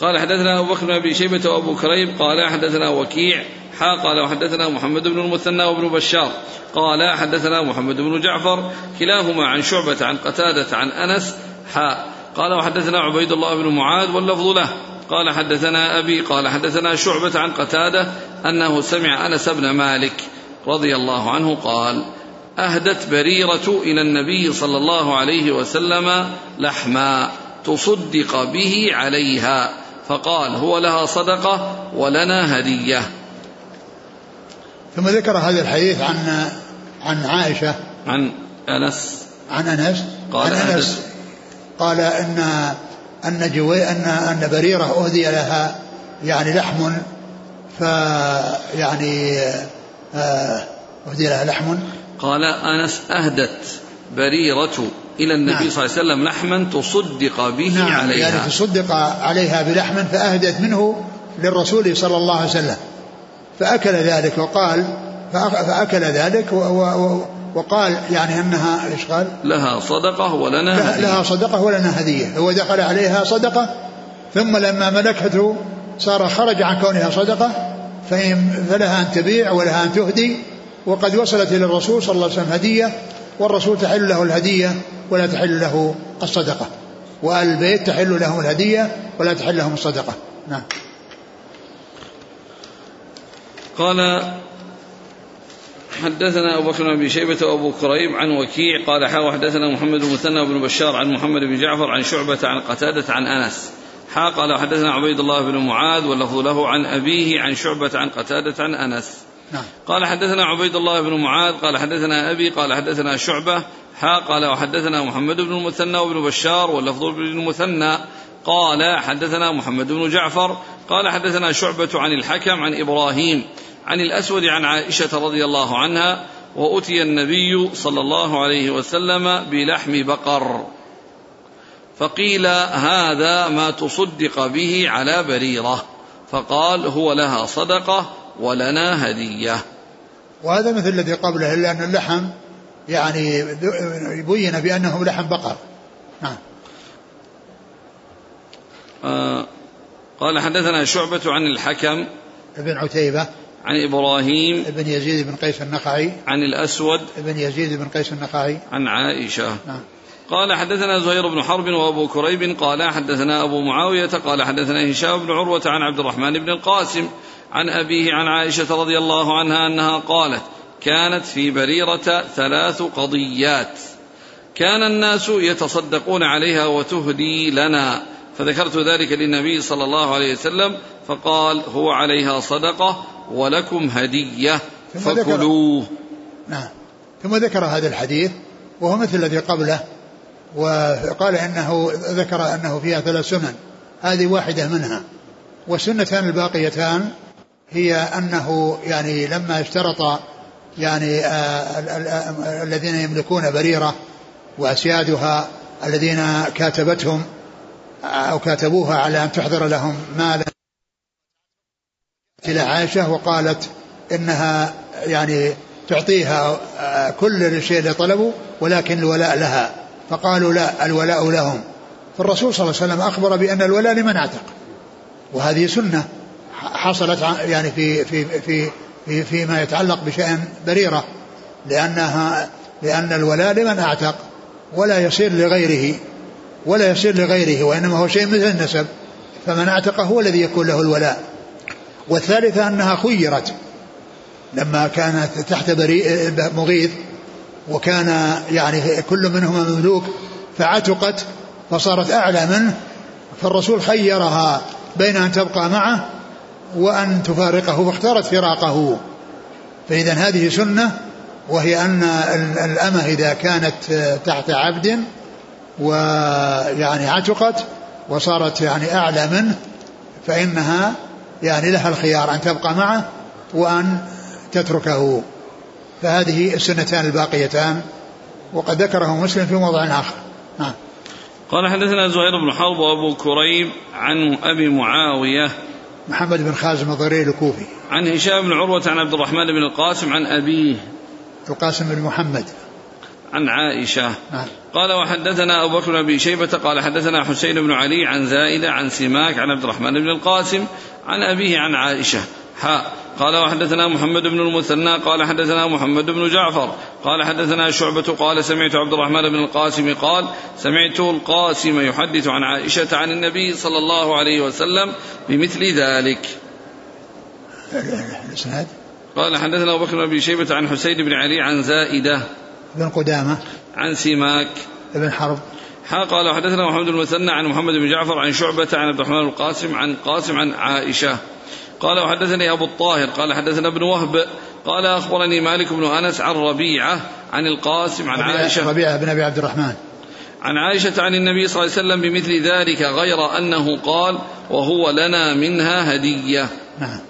قال حدثنا أبو بكر بن أبي شيبة وأبو كريب قال حدثنا وكيع حا قال وحدثنا محمد بن المثنى وابن بشار قال حدثنا محمد بن جعفر كلاهما عن شعبة عن قتادة عن أنس حا قال وحدثنا عبيد الله بن معاذ واللفظ له قال حدثنا أبي قال حدثنا شعبة عن قتادة أنه سمع أنس بن مالك رضي الله عنه قال أهدت بريرة إلى النبي صلى الله عليه وسلم لحما تصدق به عليها. فقال هو لها صدقة ولنا هدية. ثم ذكر هذا الحديث عن عن عائشة. عن أنس. عن أنس. قال عن أنس. قال إن أن جوي أن أن بريرة أهدي لها يعني لحم ف يعني أهدي لها لحم. قال أنس أهدت بريرة إلى النبي نعم. صلى الله عليه وسلم لحما تصدق به نعم عليها. يعني تصدق عليها بلحم فأهدت منه للرسول صلى الله عليه وسلم. فأكل ذلك وقال فأكل ذلك وقال يعني أنها إيش قال؟ لها صدقة ولنا هدية. لها صدقة ولنا هدية. هو دخل عليها صدقة ثم لما ملكته صار خرج عن كونها صدقة فلها أن تبيع ولها أن تهدي وقد وصلت إلى الرسول صلى الله عليه وسلم هدية والرسول تحل له الهدية ولا تحل له الصدقة. وآل البيت تحل لهم الهدية ولا تحل لهم الصدقة. نعم. قال حدثنا أبو بكر بن شيبة وأبو كريب عن وكيع. قال حاول حدثنا محمد بن مثنى بن بشار عن محمد بن جعفر عن شعبة عن قتادة عن أنس. حا قال حدثنا عبيد الله بن معاذ واللفظ له عن أبيه عن شعبة عن قتادة عن أنس. نعم. قال حدثنا عبيد الله بن معاذ قال حدثنا أبي قال حدثنا شعبة حا قال وحدثنا محمد بن المثنى وابن بشار واللفظ بن المثنى. قال حدثنا محمد بن جعفر قال حدثنا شعبة عن الحكم عن إبراهيم عن الأسود عن عائشة رضي الله عنها وأتي النبي صلى الله عليه وسلم بلحم بقر. فقيل هذا ما تصدق به على بريرة. فقال هو لها صدقة ولنا هدية. وهذا مثل الذي قبله إلا أن اللحم يعني بين بأنه لحم بقر. نعم. آه قال حدثنا شعبة عن الحكم ابن عتيبة عن إبراهيم ابن يزيد بن قيس النخعي عن الأسود ابن يزيد بن قيس النخعي. عن عائشة. نعم. قال حدثنا زهير بن حرب وأبو كريب قال حدثنا أبو معاوية قال حدثنا هشام بن عروة عن عبد الرحمن بن القاسم عن أبيه عن عائشة رضي الله عنها أنها قالت كانت في بريرة ثلاث قضيات. كان الناس يتصدقون عليها وتهدي لنا. فذكرت ذلك للنبي صلى الله عليه وسلم فقال هو عليها صدقة ولكم هدية فكلوه. نعم. ثم ذكر هذا الحديث وهو مثل الذي قبله وقال إنه ذكر أنه فيها ثلاث سنن هذه واحدة منها. والسنتان الباقيتان هي أنه يعني لما اشترط يعني آه، الذين يملكون بريرة وأسيادها الذين كاتبتهم أو كاتبوها على أن تحضر لهم مالا إلى عائشة وقالت إنها يعني تعطيها آه، كل الشيء اللي طلبوا ولكن الولاء لها. فقالوا لا الولاء لهم. فالرسول صلى الله عليه وسلم أخبر بأن الولاء لمن اعتق وهذه سنة. حصلت يعني في في في في فيما يتعلق بشأن بريرة لأنها لأن الولاء لمن أعتق ولا يصير لغيره ولا يصير لغيره وإنما هو شيء مثل النسب فمن اعتق هو الذي يكون له الولاء. والثالثة أنها خيرت لما كانت تحت مغيث وكان يعني كل منهما مملوك فعتقت فصارت أعلى منه فالرسول خيرها بين أن تبقى معه وأن تفارقه فاختارت فراقه. فإذا هذه سنة وهي أن الأمة إذا كانت تحت عبد ويعني عتقت وصارت يعني أعلى منه فإنها يعني لها الخيار أن تبقى معه وأن تتركه. فهذه السنتان الباقيتان وقد ذكره مسلم في موضع آخر. نعم. قال حدثنا زهير بن حرب وأبو كريب عن أبي معاوية محمد بن خازم الضرير الكوفي. عن هشام بن عروة عن عبد الرحمن بن القاسم عن أبيه. القاسم بن محمد. عن عائشة. نعم. قال وحدثنا أبو بكر بن أبي شيبة قال حدثنا حسين بن علي عن زائدة عن سماك عن عبد الرحمن بن القاسم عن أبيه عن عائشة. حاء. قال وحدثنا محمد بن المثنى قال حدثنا محمد بن جعفر قال حدثنا شعبة قال سمعت عبد الرحمن بن القاسم قال سمعت القاسم يحدث عن عائشة عن النبي صلى الله عليه وسلم بمثل ذلك. الاسناد قال حدثنا أبو بكر بن أبي شيبة عن حسين بن علي عن زائدة. بن قدامة. عن سماك. بن حرب. قال حدثنا محمد المثنى عن محمد بن جعفر عن شعبة عن عبد الرحمن القاسم عن قاسم عن عائشة. قال وحدثني أبو الطاهر قال حدثنا ابن وهب قال أخبرني مالك بن أنس عن ربيعة عن القاسم عن عائشة. ربيعة بن أبي عبد الرحمن. عن عائشة عن النبي صلى الله عليه وسلم بمثل ذلك غير أنه قال وهو لنا منها هدية. نعم.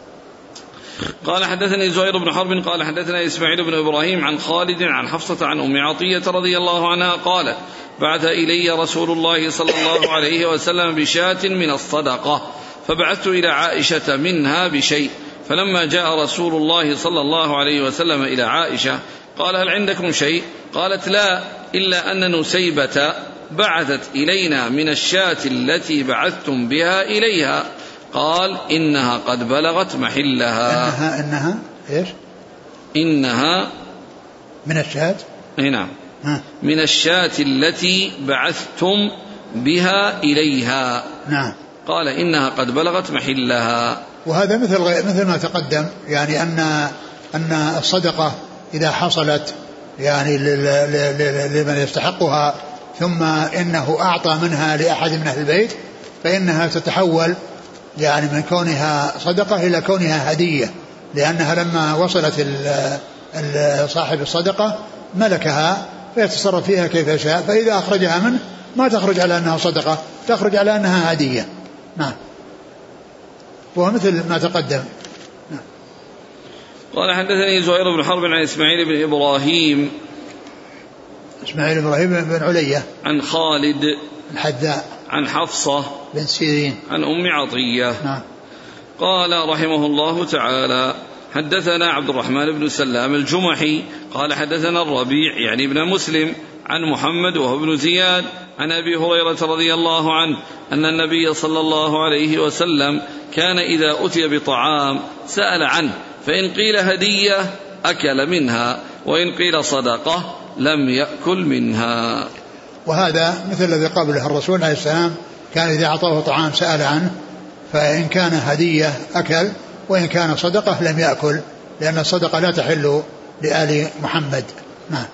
قال حدثني زهير بن حرب قال حدثنا إسماعيل بن إبراهيم عن خالد عن حفصة عن أم عطية رضي الله عنها قالت بعث إلي رسول الله صلى الله عليه وسلم بشاة من الصدقة. فبعثت إلى عائشة منها بشيء. فلما جاء رسول الله صلى الله عليه وسلم إلى عائشة قال هل عندكم شيء؟ قالت لا إلا أن نسيبة بعثت إلينا من الشاة التي بعثتم بها إليها. قال إنها قد بلغت محلها. إنها إنها إيش؟ إنها من الشاة؟ نعم من الشاة التي بعثتم بها إليها. نعم. قال إنها قد بلغت محلها. وهذا مثل مثل ما تقدم يعني أن أن الصدقة إذا حصلت يعني لمن يستحقها ثم إنه أعطى منها لأحد من أهل البيت فإنها تتحول يعني من كونها صدقة إلى كونها هدية لأنها لما وصلت صاحب الصدقة ملكها فيتصرف فيها كيف يشاء فإذا أخرجها منه ما تخرج على أنها صدقة تخرج على أنها هدية. نعم. وهو مثل ما تقدم. نعم. قال حدثني زهير بن حرب عن إسماعيل بن إبراهيم. إسماعيل بن إبراهيم بن علية. عن خالد. الحذاء. عن حفصة. بن سيرين. عن أم عطية. نعم. قال رحمه الله تعالى حدثنا عبد الرحمن بن سلام الجمحي. قال حدثنا الربيع يعني ابن مسلم عن محمد وهو ابن زياد. عن أبي هريرة رضي الله عنه أن النبي صلى الله عليه وسلم كان إذا أتي بطعام سأل عنه فإن قيل هدية أكل منها وإن قيل صدقة لم يأكل منها. وهذا مثل الذي قبله الرسول عليه السلام كان إذا أعطاه طعام سأل عنه فإن كان هدية أكل وإن كان صدقة لم يأكل لأن الصدقة لا تحل لآل محمد. نعم.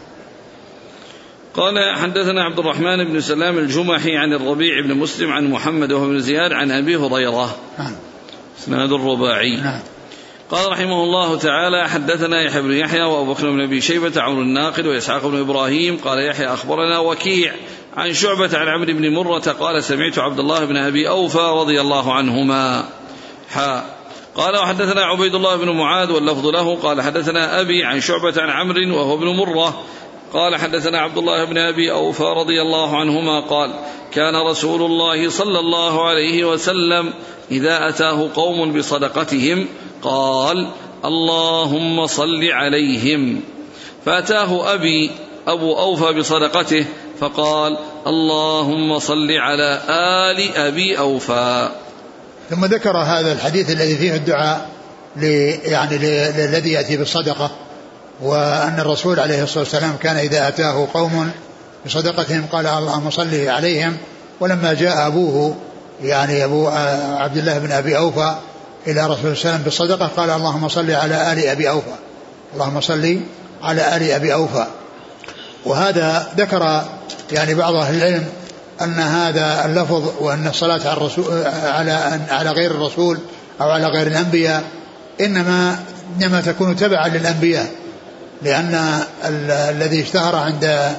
قال حدثنا عبد الرحمن بن سلام الجمحي عن الربيع بن مسلم عن محمد وهو بن زياد عن أبي هريرة. نعم. إسناد الرباعي. نعم. قال رحمه الله تعالى حدثنا يحيى بن يحيى وأبو بكر بن أبي شيبة عمرو الناقد وإسحاق بن إبراهيم. قال يحيى أخبرنا وكيع عن شعبة عن عمرو بن مرة قال سمعت عبد الله بن أبي أوفى رضي الله عنهما. حاء قال وحدثنا عبيد الله بن معاذ واللفظ له. قال حدثنا أبي عن شعبة عن عمرو وهو ابن مرة. قال حدثنا عبد الله بن أبي أوفى رضي الله عنهما قال كان رسول الله صلى الله عليه وسلم إذا أتاه قوم بصدقتهم قال اللهم صل عليهم. فأتاه أبي أبو أوفى بصدقته فقال اللهم صل على آل أبي أوفى. ثم ذكر هذا الحديث الذي فيه الدعاء يعني الذي يأتي بالصدقة. وأن الرسول عليه الصلاة والسلام كان إذا أتاه قوم بصدقتهم قال اللهم صل عليهم. ولما جاء أبوه يعني أبو عبد الله بن أبي أوفى إلى رسول الله صلى الله عليه وسلم بالصدقة قال اللهم صل على آل أبي أوفى. اللهم صل على آل أبي أوفى. وهذا ذكر يعني بعض أهل العلم أن هذا اللفظ وأن الصلاة على الرسول على على غير الرسول أو على غير الأنبياء إنما إنما تكون تبعا للأنبياء. لأن الذي اشتهر عند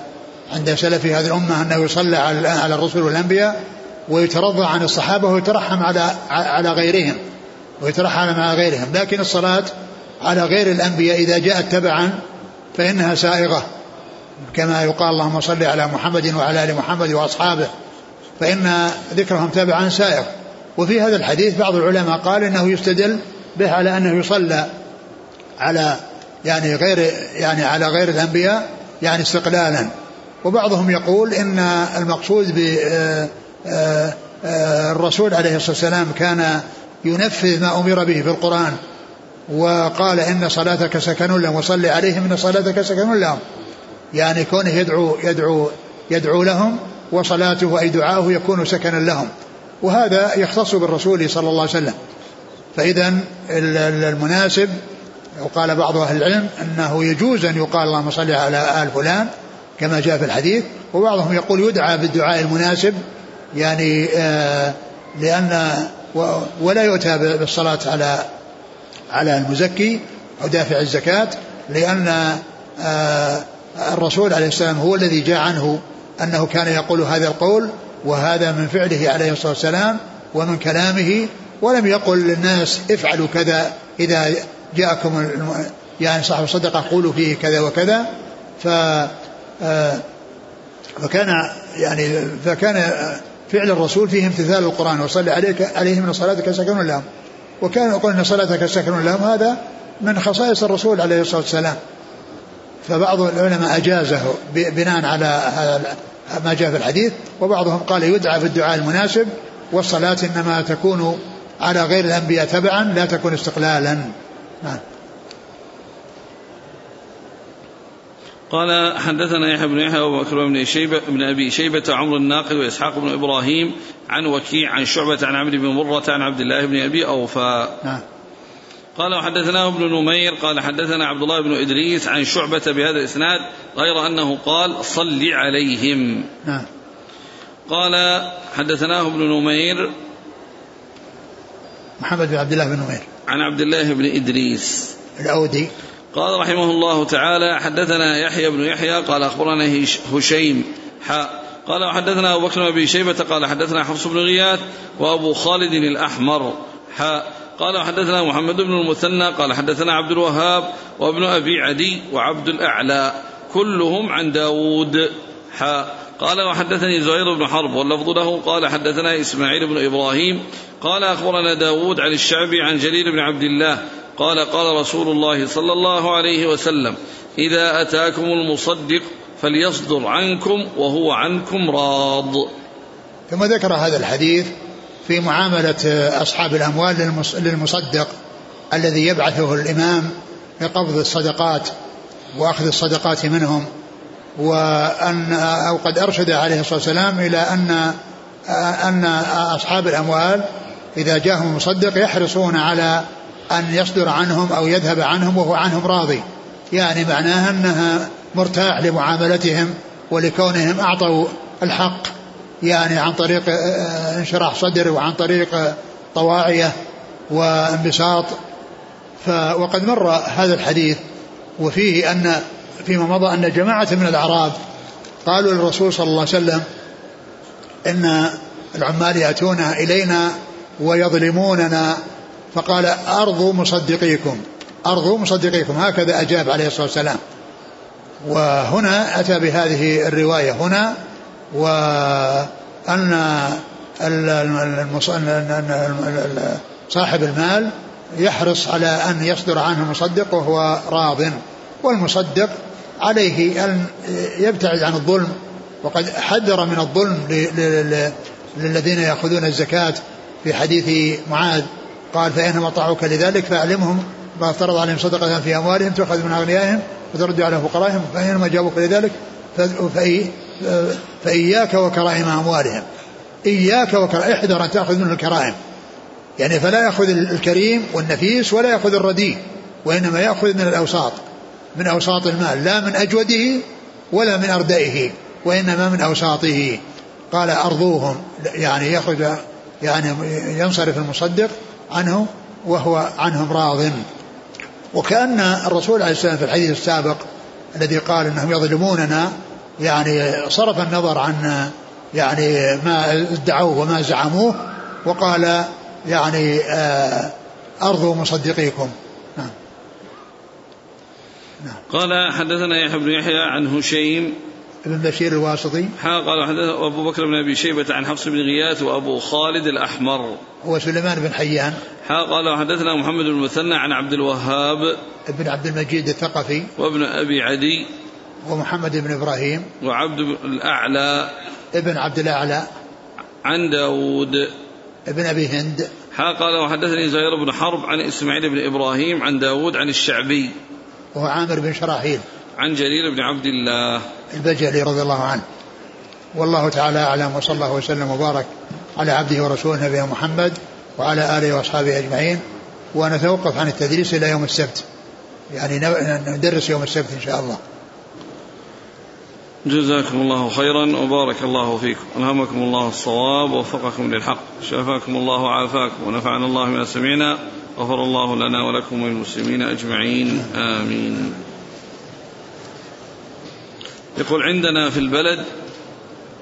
عند سلف هذه الأمة أنه يصلى على على الرسل والأنبياء ويترضى عن الصحابة ويترحم على على غيرهم ويترحم على غيرهم. لكن الصلاة على غير الأنبياء إذا جاءت تبعا فإنها سائغة. كما يقال اللهم صل على محمد وعلى آل محمد وأصحابه فإن ذكرهم تابعا سائر وفي هذا الحديث بعض العلماء قال إنه يستدل به على أنه يصلى على يعني غير يعني على غير الأنبياء يعني استقلالا. وبعضهم يقول إن المقصود ب آه، آه، آه، الرسول عليه الصلاة والسلام كان ينفذ ما أمر به في القرآن وقال إن صلاتك سكن لهم وصل عليهم إن صلاتك سكن لهم. يعني كونه يدعو يدعو يدعو لهم وصلاته أي دعاؤه يكون سكنا لهم. وهذا يختص بالرسول صلى الله عليه وسلم. فإذا المناسب وقال بعض أهل العلم أنه يجوز أن يقال اللهم صل على آل فلان كما جاء في الحديث وبعضهم يقول يدعى بالدعاء المناسب يعني آه لأن ولا يؤتى بالصلاة على على المزكي أو دافع الزكاة لأن آه الرسول عليه السلام هو الذي جاء عنه أنه كان يقول هذا القول وهذا من فعله عليه الصلاة والسلام ومن كلامه ولم يقل للناس افعلوا كذا إذا جاءكم يعني صاحب الصدقة قولوا فيه كذا وكذا ف آه، فكان يعني فكان فعل الرسول فيه امتثال القرآن وصلي عليك عليهم من صلاتك سكن لهم. وكان يقول إن صلاتك سكن لهم هذا من خصائص الرسول عليه الصلاة والسلام. فبعض العلماء أجازه بناء على ما جاء في الحديث وبعضهم قال يدعى بالدعاء المناسب والصلاة إنما تكون على غير الأنبياء تبعا لا تكون استقلالا. نعم قال حدثنا يحيى بن يحيى وابو بكر بن شيبه بن أبي شيبة عمرو الناقد وإسحاق بن إبراهيم عن وكيع عن شعبة عن عبد بن مرة عن عبد الله بن أبي أوفى. نعم. قال وحدثناه ابن نمير قال حدثنا عبد الله بن إدريس عن شعبة بهذا الإسناد غير أنه قال صل عليهم. نعم. قال حدثناه ابن نمير محمد بن عبد الله بن نمير عن عبد الله بن إدريس. الاودي قال رحمه الله تعالى حدثنا يحيى بن يحيى قال أخبرنا هشيم حاء قال وحدثنا أبو بكر بن شيبة قال حدثنا حفص بن غياث وأبو خالد الأحمر حاء قال وحدثنا محمد بن المثنى قال حدثنا عبد الوهاب وابن أبي عدي وعبد الأعلى كلهم عن داود حاء قال وحدثني زهير بن حرب واللفظ له قال حدثنا إسماعيل بن إبراهيم قال أخبرنا داود عن الشعبي عن جليل بن عبد الله قال قال رسول الله صلى الله عليه وسلم إذا أتاكم المصدق فليصدر عنكم وهو عنكم راض. ثم ذكر هذا الحديث في معاملة أصحاب الأموال للمصدق الذي يبعثه الإمام لقبض الصدقات وأخذ الصدقات منهم وأن أو قد أرشد عليه الصلاة والسلام إلى أن أن أصحاب الأموال إذا جاءهم مصدق يحرصون على أن يصدر عنهم أو يذهب عنهم وهو عنهم راضي. يعني معناها أنها مرتاح لمعاملتهم ولكونهم أعطوا الحق يعني عن طريق انشراح صدر وعن طريق طواعية وانبساط. وقد مر هذا الحديث وفيه أن فيما مضى أن جماعة من الأعراب قالوا للرسول صلى الله عليه وسلم إن العمال يأتون إلينا ويظلموننا. فقال أرضوا مصدقيكم أرضوا مصدقيكم. هكذا أجاب عليه الصلاة والسلام. وهنا أتى بهذه الرواية هنا وأن صاحب المال يحرص على أن يصدر عنه المصدق وهو راض والمصدق عليه أن يبتعد عن الظلم وقد حذر من الظلم للذين يأخذون الزكاة. في حديث معاذ قال فإنما طاعوك لذلك فأعلمهم ما افترض عليهم صدقة في أموالهم تؤخذ من أغنيائهم وترد على فقرائهم فإنما جابوك لذلك فإياك وكرائم أموالهم. إياك وكرائم احذر أن تأخذ منه الكرائم. يعني فلا يأخذ الكريم والنفيس ولا يأخذ الرديء وإنما يأخذ من الأوساط. من أوساط المال لا من أجوده ولا من أردئه وإنما من أوساطه. قال أرضوهم يعني يخرج يعني ينصرف المصدق عنه وهو عنهم راض. وكأن الرسول عليه السلام في الحديث السابق الذي قال إنهم يظلموننا يعني صرف النظر عن يعني ما ادعوه وما زعموه وقال يعني آه، أرضوا مصدقيكم. نعم. قال حدثنا يحيى بن يحيى عن هشيم. ابن بشير الواسطي. قال حدثنا أبو بكر بن أبي شيبة عن حفص بن غياث وأبو خالد الأحمر. هو سليمان بن حيان. قال حدثنا محمد بن المثنى عن عبد الوهاب. ابن عبد المجيد الثقفي. وابن أبي عدي. ومحمد بن إبراهيم. وعبد الأعلى. ابن عبد الأعلى. عن داود. ابن أبي هند. قال وحدثني زهير بن حرب عن إسماعيل بن إبراهيم عن داود عن الشعبي. وهو عامر بن شراحيل عن جرير بن عبد الله. البجلي رضي الله عنه. والله تعالى أعلم وصلى الله وسلم وبارك على عبده ورسوله نبينا محمد وعلى آله وأصحابه أجمعين. ونتوقف عن التدريس إلى يوم السبت. يعني ندرس يوم السبت إن شاء الله. جزاكم الله خيرا وبارك الله فيكم. ألهمكم الله الصواب ووفقكم للحق. شافاكم الله وعافاكم ونفعنا الله ما سمعنا. غفر الله لنا ولكم وللمسلمين أجمعين. آمين. يقول عندنا في البلد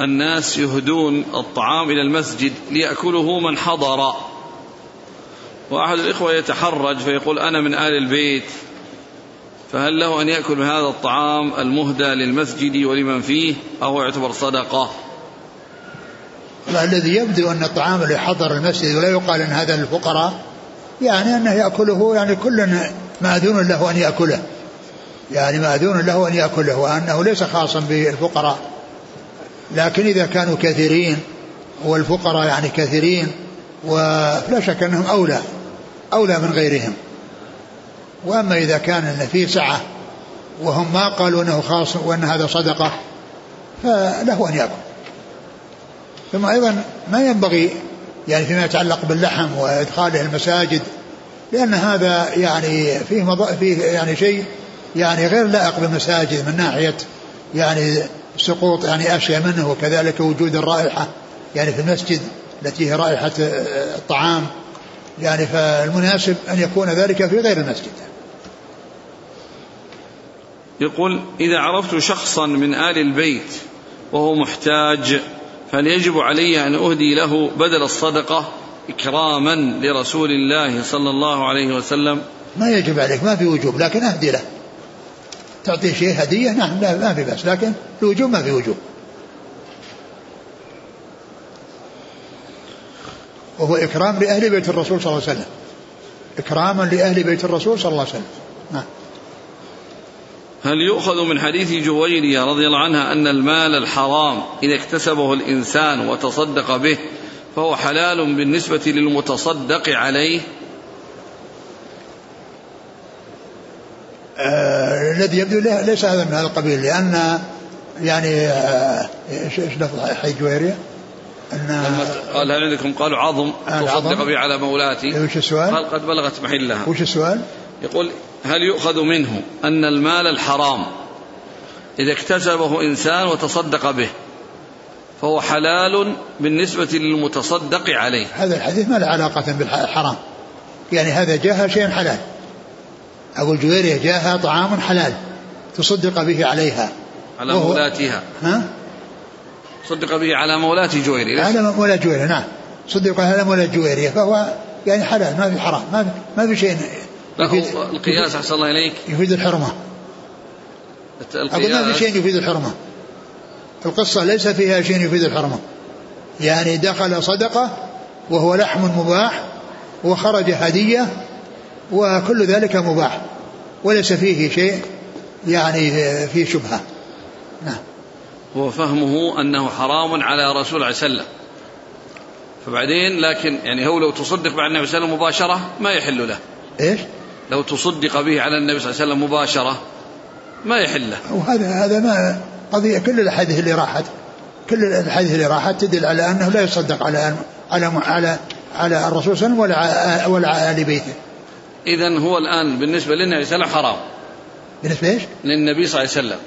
الناس يهدون الطعام إلى المسجد ليأكله من حضر. وأحد الإخوة يتحرج فيقول أنا من آل البيت. فهل له أن يأكل من هذا الطعام المهدى للمسجد ولمن فيه؟ أو يعتبر صدقة؟ الذي يبدو أن الطعام اللي حضر المسجد ولا يقال أن هذا للفقراء يعني أنه يأكله يعني كل مأذون له أن يأكله. يعني مأذون له أن يأكله وأنه ليس خاصا بالفقراء. لكن إذا كانوا كثيرين والفقراء يعني كثيرين ولا شك أنهم أولى أولى من غيرهم. وأما إذا كان أن فيه سعة وهم ما قالوا أنه خاص وأن هذا صدقة فله أن يأكل. ثم أيضا ما ينبغي يعني فيما يتعلق باللحم وإدخاله المساجد لأن هذا يعني فيه مض... فيه يعني شيء يعني غير لائق بالمساجد من ناحية يعني سقوط يعني أشياء منه وكذلك وجود الرائحة يعني في المسجد التي هي رائحة الطعام. يعني فالمناسب أن يكون ذلك في غير المسجد. يقول إذا عرفت شخصا من آل البيت وهو محتاج فهل يجب علي أن أهدي له بدل الصدقة إكراما لرسول الله صلى الله عليه وسلم. ما يجب عليك ما في وجوب لكن أهدي له. تعطيه شيء هدية؟ نعم ما في بأس لكن الوجوب ما في وجوب. وهو إكرام لأهل بيت الرسول صلى الله عليه وسلم. إكراما لأهل بيت الرسول صلى الله عليه وسلم. نعم. هل يؤخذ من حديث جويرية رضي الله عنها أن المال الحرام إذا اكتسبه الإنسان وتصدق به فهو حلال بالنسبة للمتصدق عليه آه الذي يبدو ليس هذا من هذا القبيل لأن يعني آه إيش لفظ حديث جويرية؟ أن قال هل عندكم قالوا عظم تصدق به على مولاتي وش السؤال؟ قال قد بلغت محلها وش السؤال؟ يقول هل يؤخذ منه أن المال الحرام إذا اكتسبه إنسان وتصدق به فهو حلال بالنسبة للمتصدق عليه؟ هذا الحديث ما له علاقة بالحرام. يعني هذا جاءها شيء حلال. أقول جويرية جاءها طعام حلال تصدق به عليها. على مولاتها. ها؟ صدق به على مولاة جويرية على مولاة جويرية نعم. صدق على مولاة جويرية فهو يعني حلال ما في حرام ما في, ما في شيء القياس أحسن الله إليك. يفيد الحرمة. أقول ما في شيء يفيد الحرمة. القصة ليس فيها شيء يفيد الحرمة. يعني دخل صدقة وهو لحم مباح وخرج هدية وكل ذلك مباح. وليس فيه شيء يعني فيه شبهة. نعم. هو فهمه أنه حرام على رسول الله صلى الله عليه وسلم. فبعدين لكن يعني هو لو تصدق بعد النبي صلى الله عليه وسلم مباشرة ما يحل له. إيش؟ لو تصدق به على النبي صلى الله عليه وسلم مباشرة ما يحل له. وهذا هذا ما قضية كل الأحاديث اللي راحت. كل الأحاديث اللي راحت تدل على أنه لا يصدق على على على على الرسول صلى الله عليه وسلم ولا ولا على آل بيته. إذا هو الآن بالنسبة للنبي صلى الله عليه وسلم حرام. بالنسبة إيش؟ للنبي صلى الله عليه وسلم.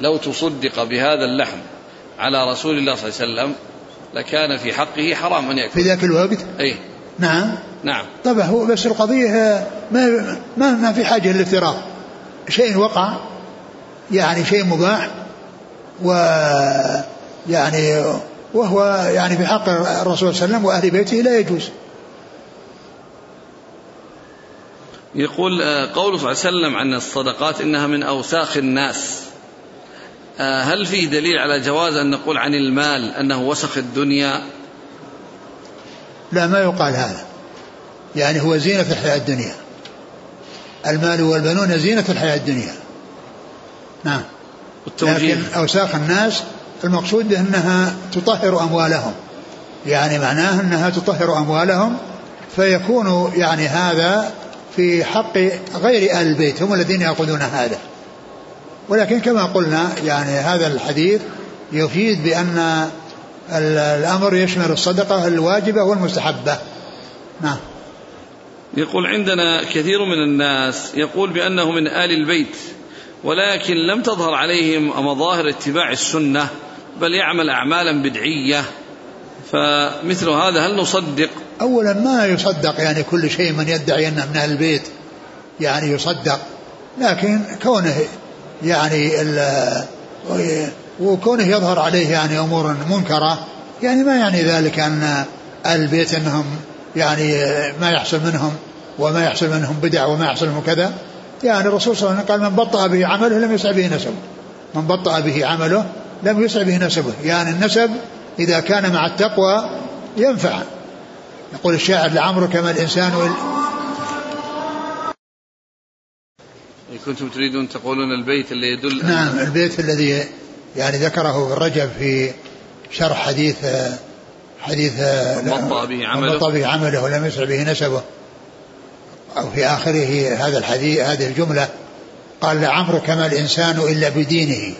لو تصدق بهذا اللحم على رسول الله صلى الله عليه وسلم لكان في حقه حرام أن يأكل. في ذاك الوقت؟ أي نعم نعم طبعا هو بس القضية ما ما ما في حاجة للافتراض شيء وقع يعني شيء مباح و يعني وهو يعني في حق الرسول صلى الله عليه وسلم وأهل بيته لا يجوز. يقول قوله صلى الله عليه وسلم عن الصدقات إنها من أوساخ الناس. هل في دليل على جواز أن نقول عن المال أنه وسخ الدنيا؟ لا ما يقال هذا. يعني هو زينة الحياة الدنيا. المال والبنون زينة الحياة الدنيا. نعم. لكن أوساخ الناس المقصود بأنها تطهر أموالهم يعني معناه أنها تطهر أموالهم فيكون يعني هذا في حق غير أهل البيت هم الذين يأخذون هذا ولكن كما قلنا يعني هذا الحديث يفيد بأن الأمر يشمل الصدقة الواجبة والمستحبة. نعم. يقول عندنا كثير من الناس يقول بأنه من آل البيت ولكن لم تظهر عليهم مظاهر اتباع السنة بل يعمل أعمالا بدعية. فمثل هذا هل نصدق؟ أولا ما يصدق يعني كل شيء من يدعي أنه من أهل البيت يعني يصدق لكن كونه يعني وكونه يظهر عليه يعني أمور منكرة يعني ما يعني ذلك أهل البيت أنهم يعني ما يحصل منهم وما يحصل منهم بدع وما يحصل منهم كذا. يعني الرسول صلى الله عليه وسلم قال من بطأ به عمله لم يسع به نسبه. من بطأ به عمله لم يسع به نسبه. يعني النسب إذا كان مع التقوى ينفع. يقول الشاعر لعمرك ما الإنسان وال... كنتم تريدون تقولون البيت اللي يدل نعم البيت الذي يعني ذكره الرجب في شرح حديث حديث بطأ به عمله. بطأ به عمله ولم يسع به نسبه. أو في آخره هذا الحديث هذه الجملة. قال لعمرك ما الإنسان إلا بدينه.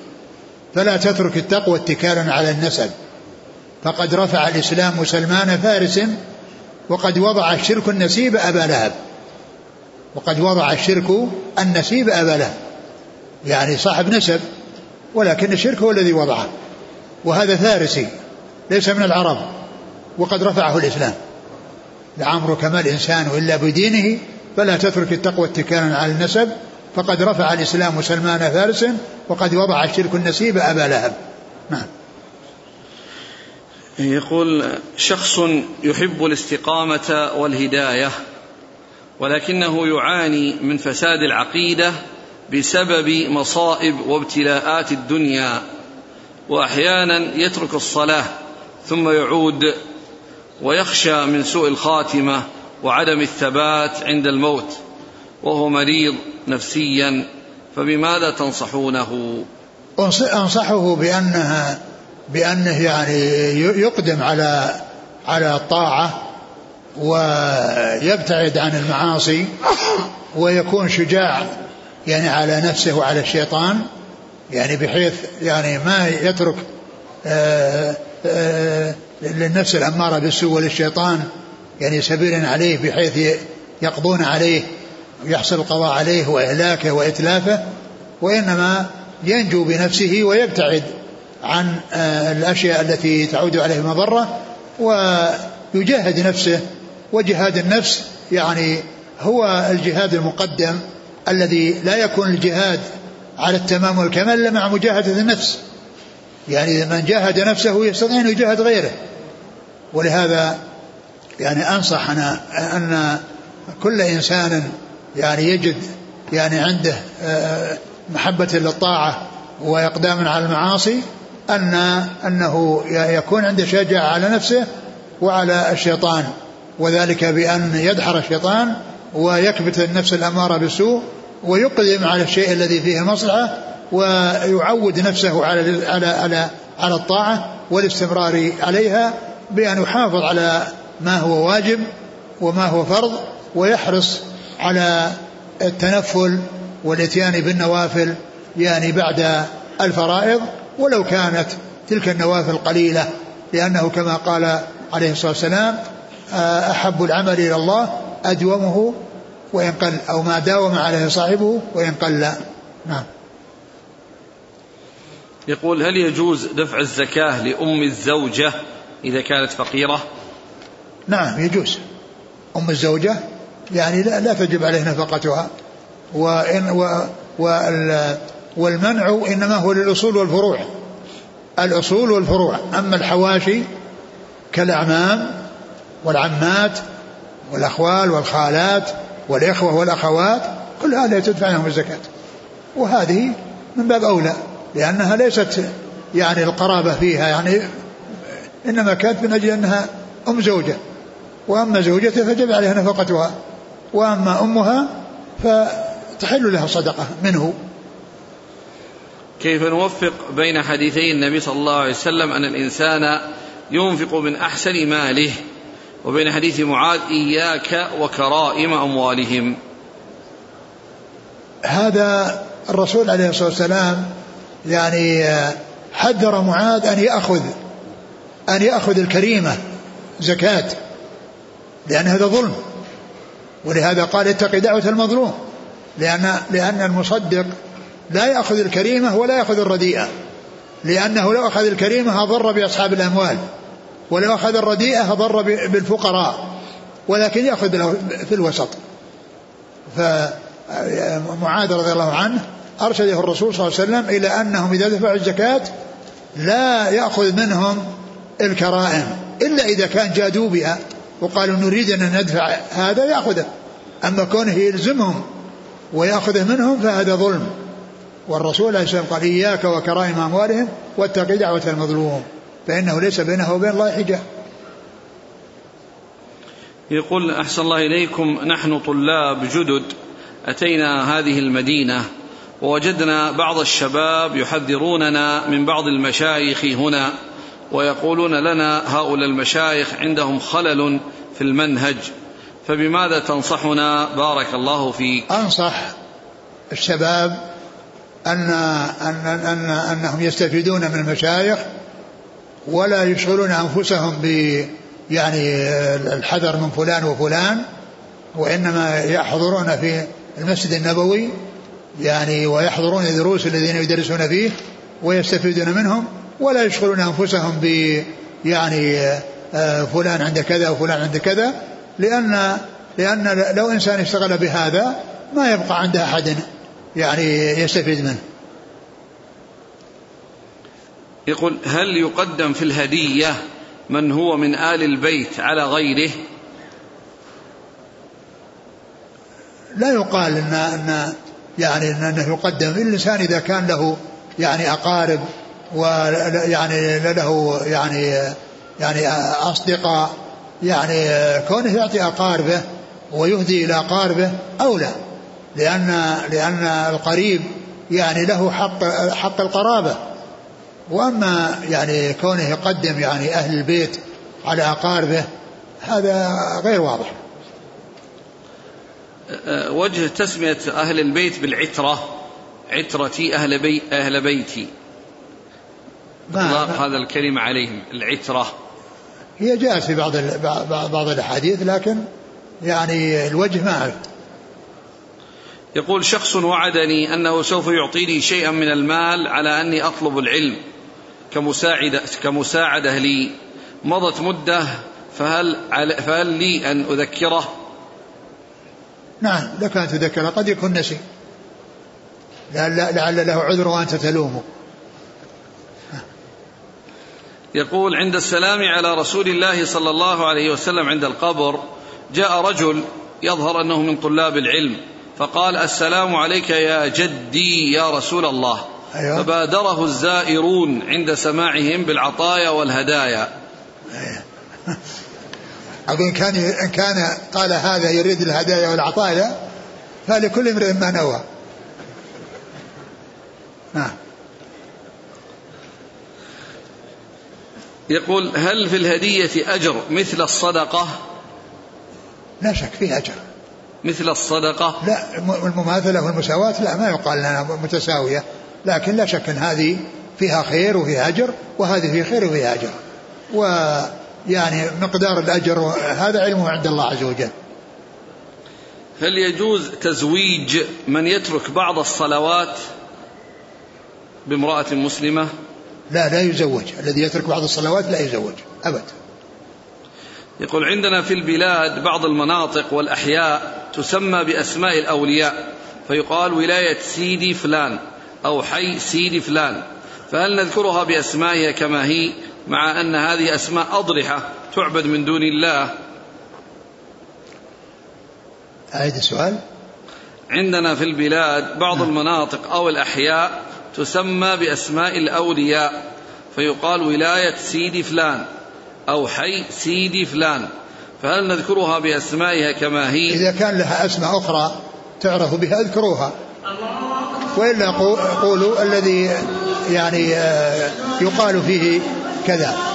فلا تترك التقوى اتكالا على النسب. فقد رفع الإسلام سلمان فارس وقد وضع الشرك النسيب أبا لهب. وقد وضع الشرك النسيب أبا لهب. يعني صاحب نسب. ولكن الشرك هو الذي وضعه. وهذا فارسي ليس من العرب وقد رفعه الإسلام. لعمرك ما الإنسان إلا بدينه فلا تترك التقوى اتكالا على النسب. فقد رفع الإسلام سلمان فارس وقد وضع الشرك النسيب أبا لهب. نعم. يقول شخص يحب الاستقامة والهداية ولكنه يعاني من فساد العقيدة بسبب مصائب وابتلاءات الدنيا وأحيانا يترك الصلاة ثم يعود ويخشى من سوء الخاتمة وعدم الثبات عند الموت وهو مريض نفسيا فبماذا تنصحونه؟ أنصحه بأنها بأنه يعني يقدم على على الطاعة ويبتعد عن المعاصي ويكون شجاع يعني على نفسه وعلى الشيطان يعني بحيث يعني ما يترك آآ آآ للنفس الأمارة بالسوء وللشيطان يعني سبيلا عليه بحيث يقضون عليه ويحصل القضاء عليه وإهلاكه وإتلافه وإنما ينجو بنفسه ويبتعد عن الأشياء التي تعود عليه مضرة ويجاهد نفسه وجهاد النفس يعني هو الجهاد المقدم الذي لا يكون الجهاد على التمام والكمال إلا مع مجاهدة النفس. يعني من جاهد نفسه يستطيع أن يجاهد غيره. ولهذا يعني انصح أنا أن كل إنسان يعني يجد يعني عنده آه، محبة للطاعة وإقدام على المعاصي أن أنه يكون عنده شجاعة على نفسه وعلى الشيطان. وذلك بأن يدحر الشيطان ويكبت النفس الأمارة بالسوء ويقدم على الشيء الذي فيه المصلحة ويعود نفسه على على على على الطاعة والاستمرار عليها بأن يحافظ على ما هو واجب وما هو فرض ويحرص على التنفل والإتيان بالنوافل يعني بعد الفرائض ولو كانت تلك النوافل قليلة لأنه كما قال عليه الصلاة والسلام أحب العمل إلى الله أدومه وإن قل أو ما داوم عليه صاحبه وإن قل نعم. يقول هل يجوز دفع الزكاة لأم الزوجة إذا كانت فقيرة؟ نعم يجوز. أم الزوجة يعني لا, لا تجب عليه نفقتها وإن و والمنع إنما هو للأصول والفروع. الأصول والفروع. أما الحواشي كالأعمام والعمات والأخوال والخالات والإخوة والأخوات كل هذا تدفع لهم الزكاة. وهذه من باب أولى لأنها ليست يعني القرابة فيها يعني إنما كانت من أجل أنها أم زوجة. وأما زوجته فجب عليها نفقتها وأما أمها فتحل لها صدقة منه. كيف نوفق بين حديثي النبي صلى الله عليه وسلم أن الإنسان ينفق من أحسن ماله؟ وبين حديث معاذ إياك وكرائم أموالهم. هذا الرسول عليه الصلاة والسلام يعني حذر معاذ أن يأخذ أن يأخذ الكريمة زكاة لأن هذا ظلم. ولهذا قال اتق دعوة المظلوم لأن لأن المصدق لا يأخذ الكريمة ولا يأخذ الرديئة لأنه لو أخذ الكريمة أضر بأصحاب الأموال. ولو أخذ الرديئة أضر بالفقراء ولكن يأخذ في الوسط. فمعاذ رضي الله عنه أرشده الرسول صلى الله عليه وسلم إلى أنهم إذا دفعوا الزكاة لا يأخذ منهم الكرائم إلا إذا كان جادوا بها وقالوا نريد أن ندفع هذا يأخذه. أما كونه يلزمهم ويأخذه منهم فهذا ظلم. والرسول عليه الصلاة والسلام قال إياك وكرائم أموالهم واتق دعوة المظلوم. فإنه ليس بينه وبين الله حجاب يقول أحسن الله إليكم نحن طلاب جدد أتينا هذه المدينة ووجدنا بعض الشباب يحذروننا من بعض المشايخ هنا ويقولون لنا هؤلاء المشايخ عندهم خلل في المنهج فبماذا تنصحنا؟ بارك الله فيك. أنصح الشباب أن, أن, أن أنهم يستفيدون من المشايخ ولا يشغلون أنفسهم ب يعني الحذر من فلان وفلان وإنما يحضرون في المسجد النبوي يعني ويحضرون الدروس الذين يدرسون فيه ويستفيدون منهم ولا يشغلون أنفسهم ب يعني آه، فلان عند كذا وفلان عند كذا لأن لأن لو إنسان اشتغل بهذا ما يبقى عند أحد يعني يستفيد منه. يقول هل يقدم في الهدية من هو من آل البيت على غيره؟ لا يقال ان ان يعني إنه يقدم الإنسان إذا كان له يعني أقارب ويعني له يعني يعني أصدقاء يعني كونه يعطي أقاربه ويهدي إلى أقاربه اولى لأن لأن القريب يعني له حق حق القرابة وأما يعني كونه يقدم يعني أهل البيت على أقاربه هذا غير واضح. وجه تسمية أهل البيت بالعترة عترتي أهل, بي أهل بيتي. إطلاق هذا الكلمة عليهم العترة. هي جاءت في بعض بعض الأحاديث لكن يعني الوجه ما أعرف. يقول شخص وعدني أنه سوف يعطيني شيئا من المال على أني أطلب العلم. كمساعدة, كمساعدة لي. مضت مدة فهل, فهل لي أن أذكره؟ نعم لك أن تذكره. قد يكون نسي لعل, لعل له عذر وأنت تلومه. يقول عند السلام على رسول الله صلى الله عليه وسلم عند القبر جاء رجل يظهر أنه من طلاب العلم فقال السلام عليك يا جدي يا رسول الله. أيوة. فبادره الزائرون عند سماعهم بالعطايا والهدايا. أيوة. أقول كان إن كان قال هذا يريد الهدايا والعطايا فلكل امرئ ما نوى. نعم. يقول هل في الهدية أجر مثل الصدقة؟ لا شك فيه أجر. مثل الصدقة؟ لا المماثلة والمساواة لا ما يقال لنا متساوية. لكن لا شك أن هذه فيها خير وفيها أجر وهذه فيها خير وفيها أجر. ويعني مقدار الأجر هذا علمه عند الله عز وجل. هل يجوز تزويج من يترك بعض الصلوات بامرأة مسلمة؟ لا لا يزوج. الذي يترك بعض الصلوات لا يزوج أبد. يقول عندنا في البلاد بعض المناطق والأحياء تسمى بأسماء الأولياء فيقال ولاية سيدي فلان. أو حي سيدي فلان فهل نذكرها بأسمائها كما هي مع أن هذه أسماء أضرحة تعبد من دون الله؟ أعيد السؤال. عندنا في البلاد بعض نعم. المناطق أو الأحياء تسمى بأسماء الأولياء فيقال ولاية سيدي فلان أو حي سيدي فلان فهل نذكرها بأسمائها كما هي؟ إذا كان لها أسماء أخرى تعرف بها أذكروها. وإلا قولوا الذي يعني آه، يقال فيه كذا.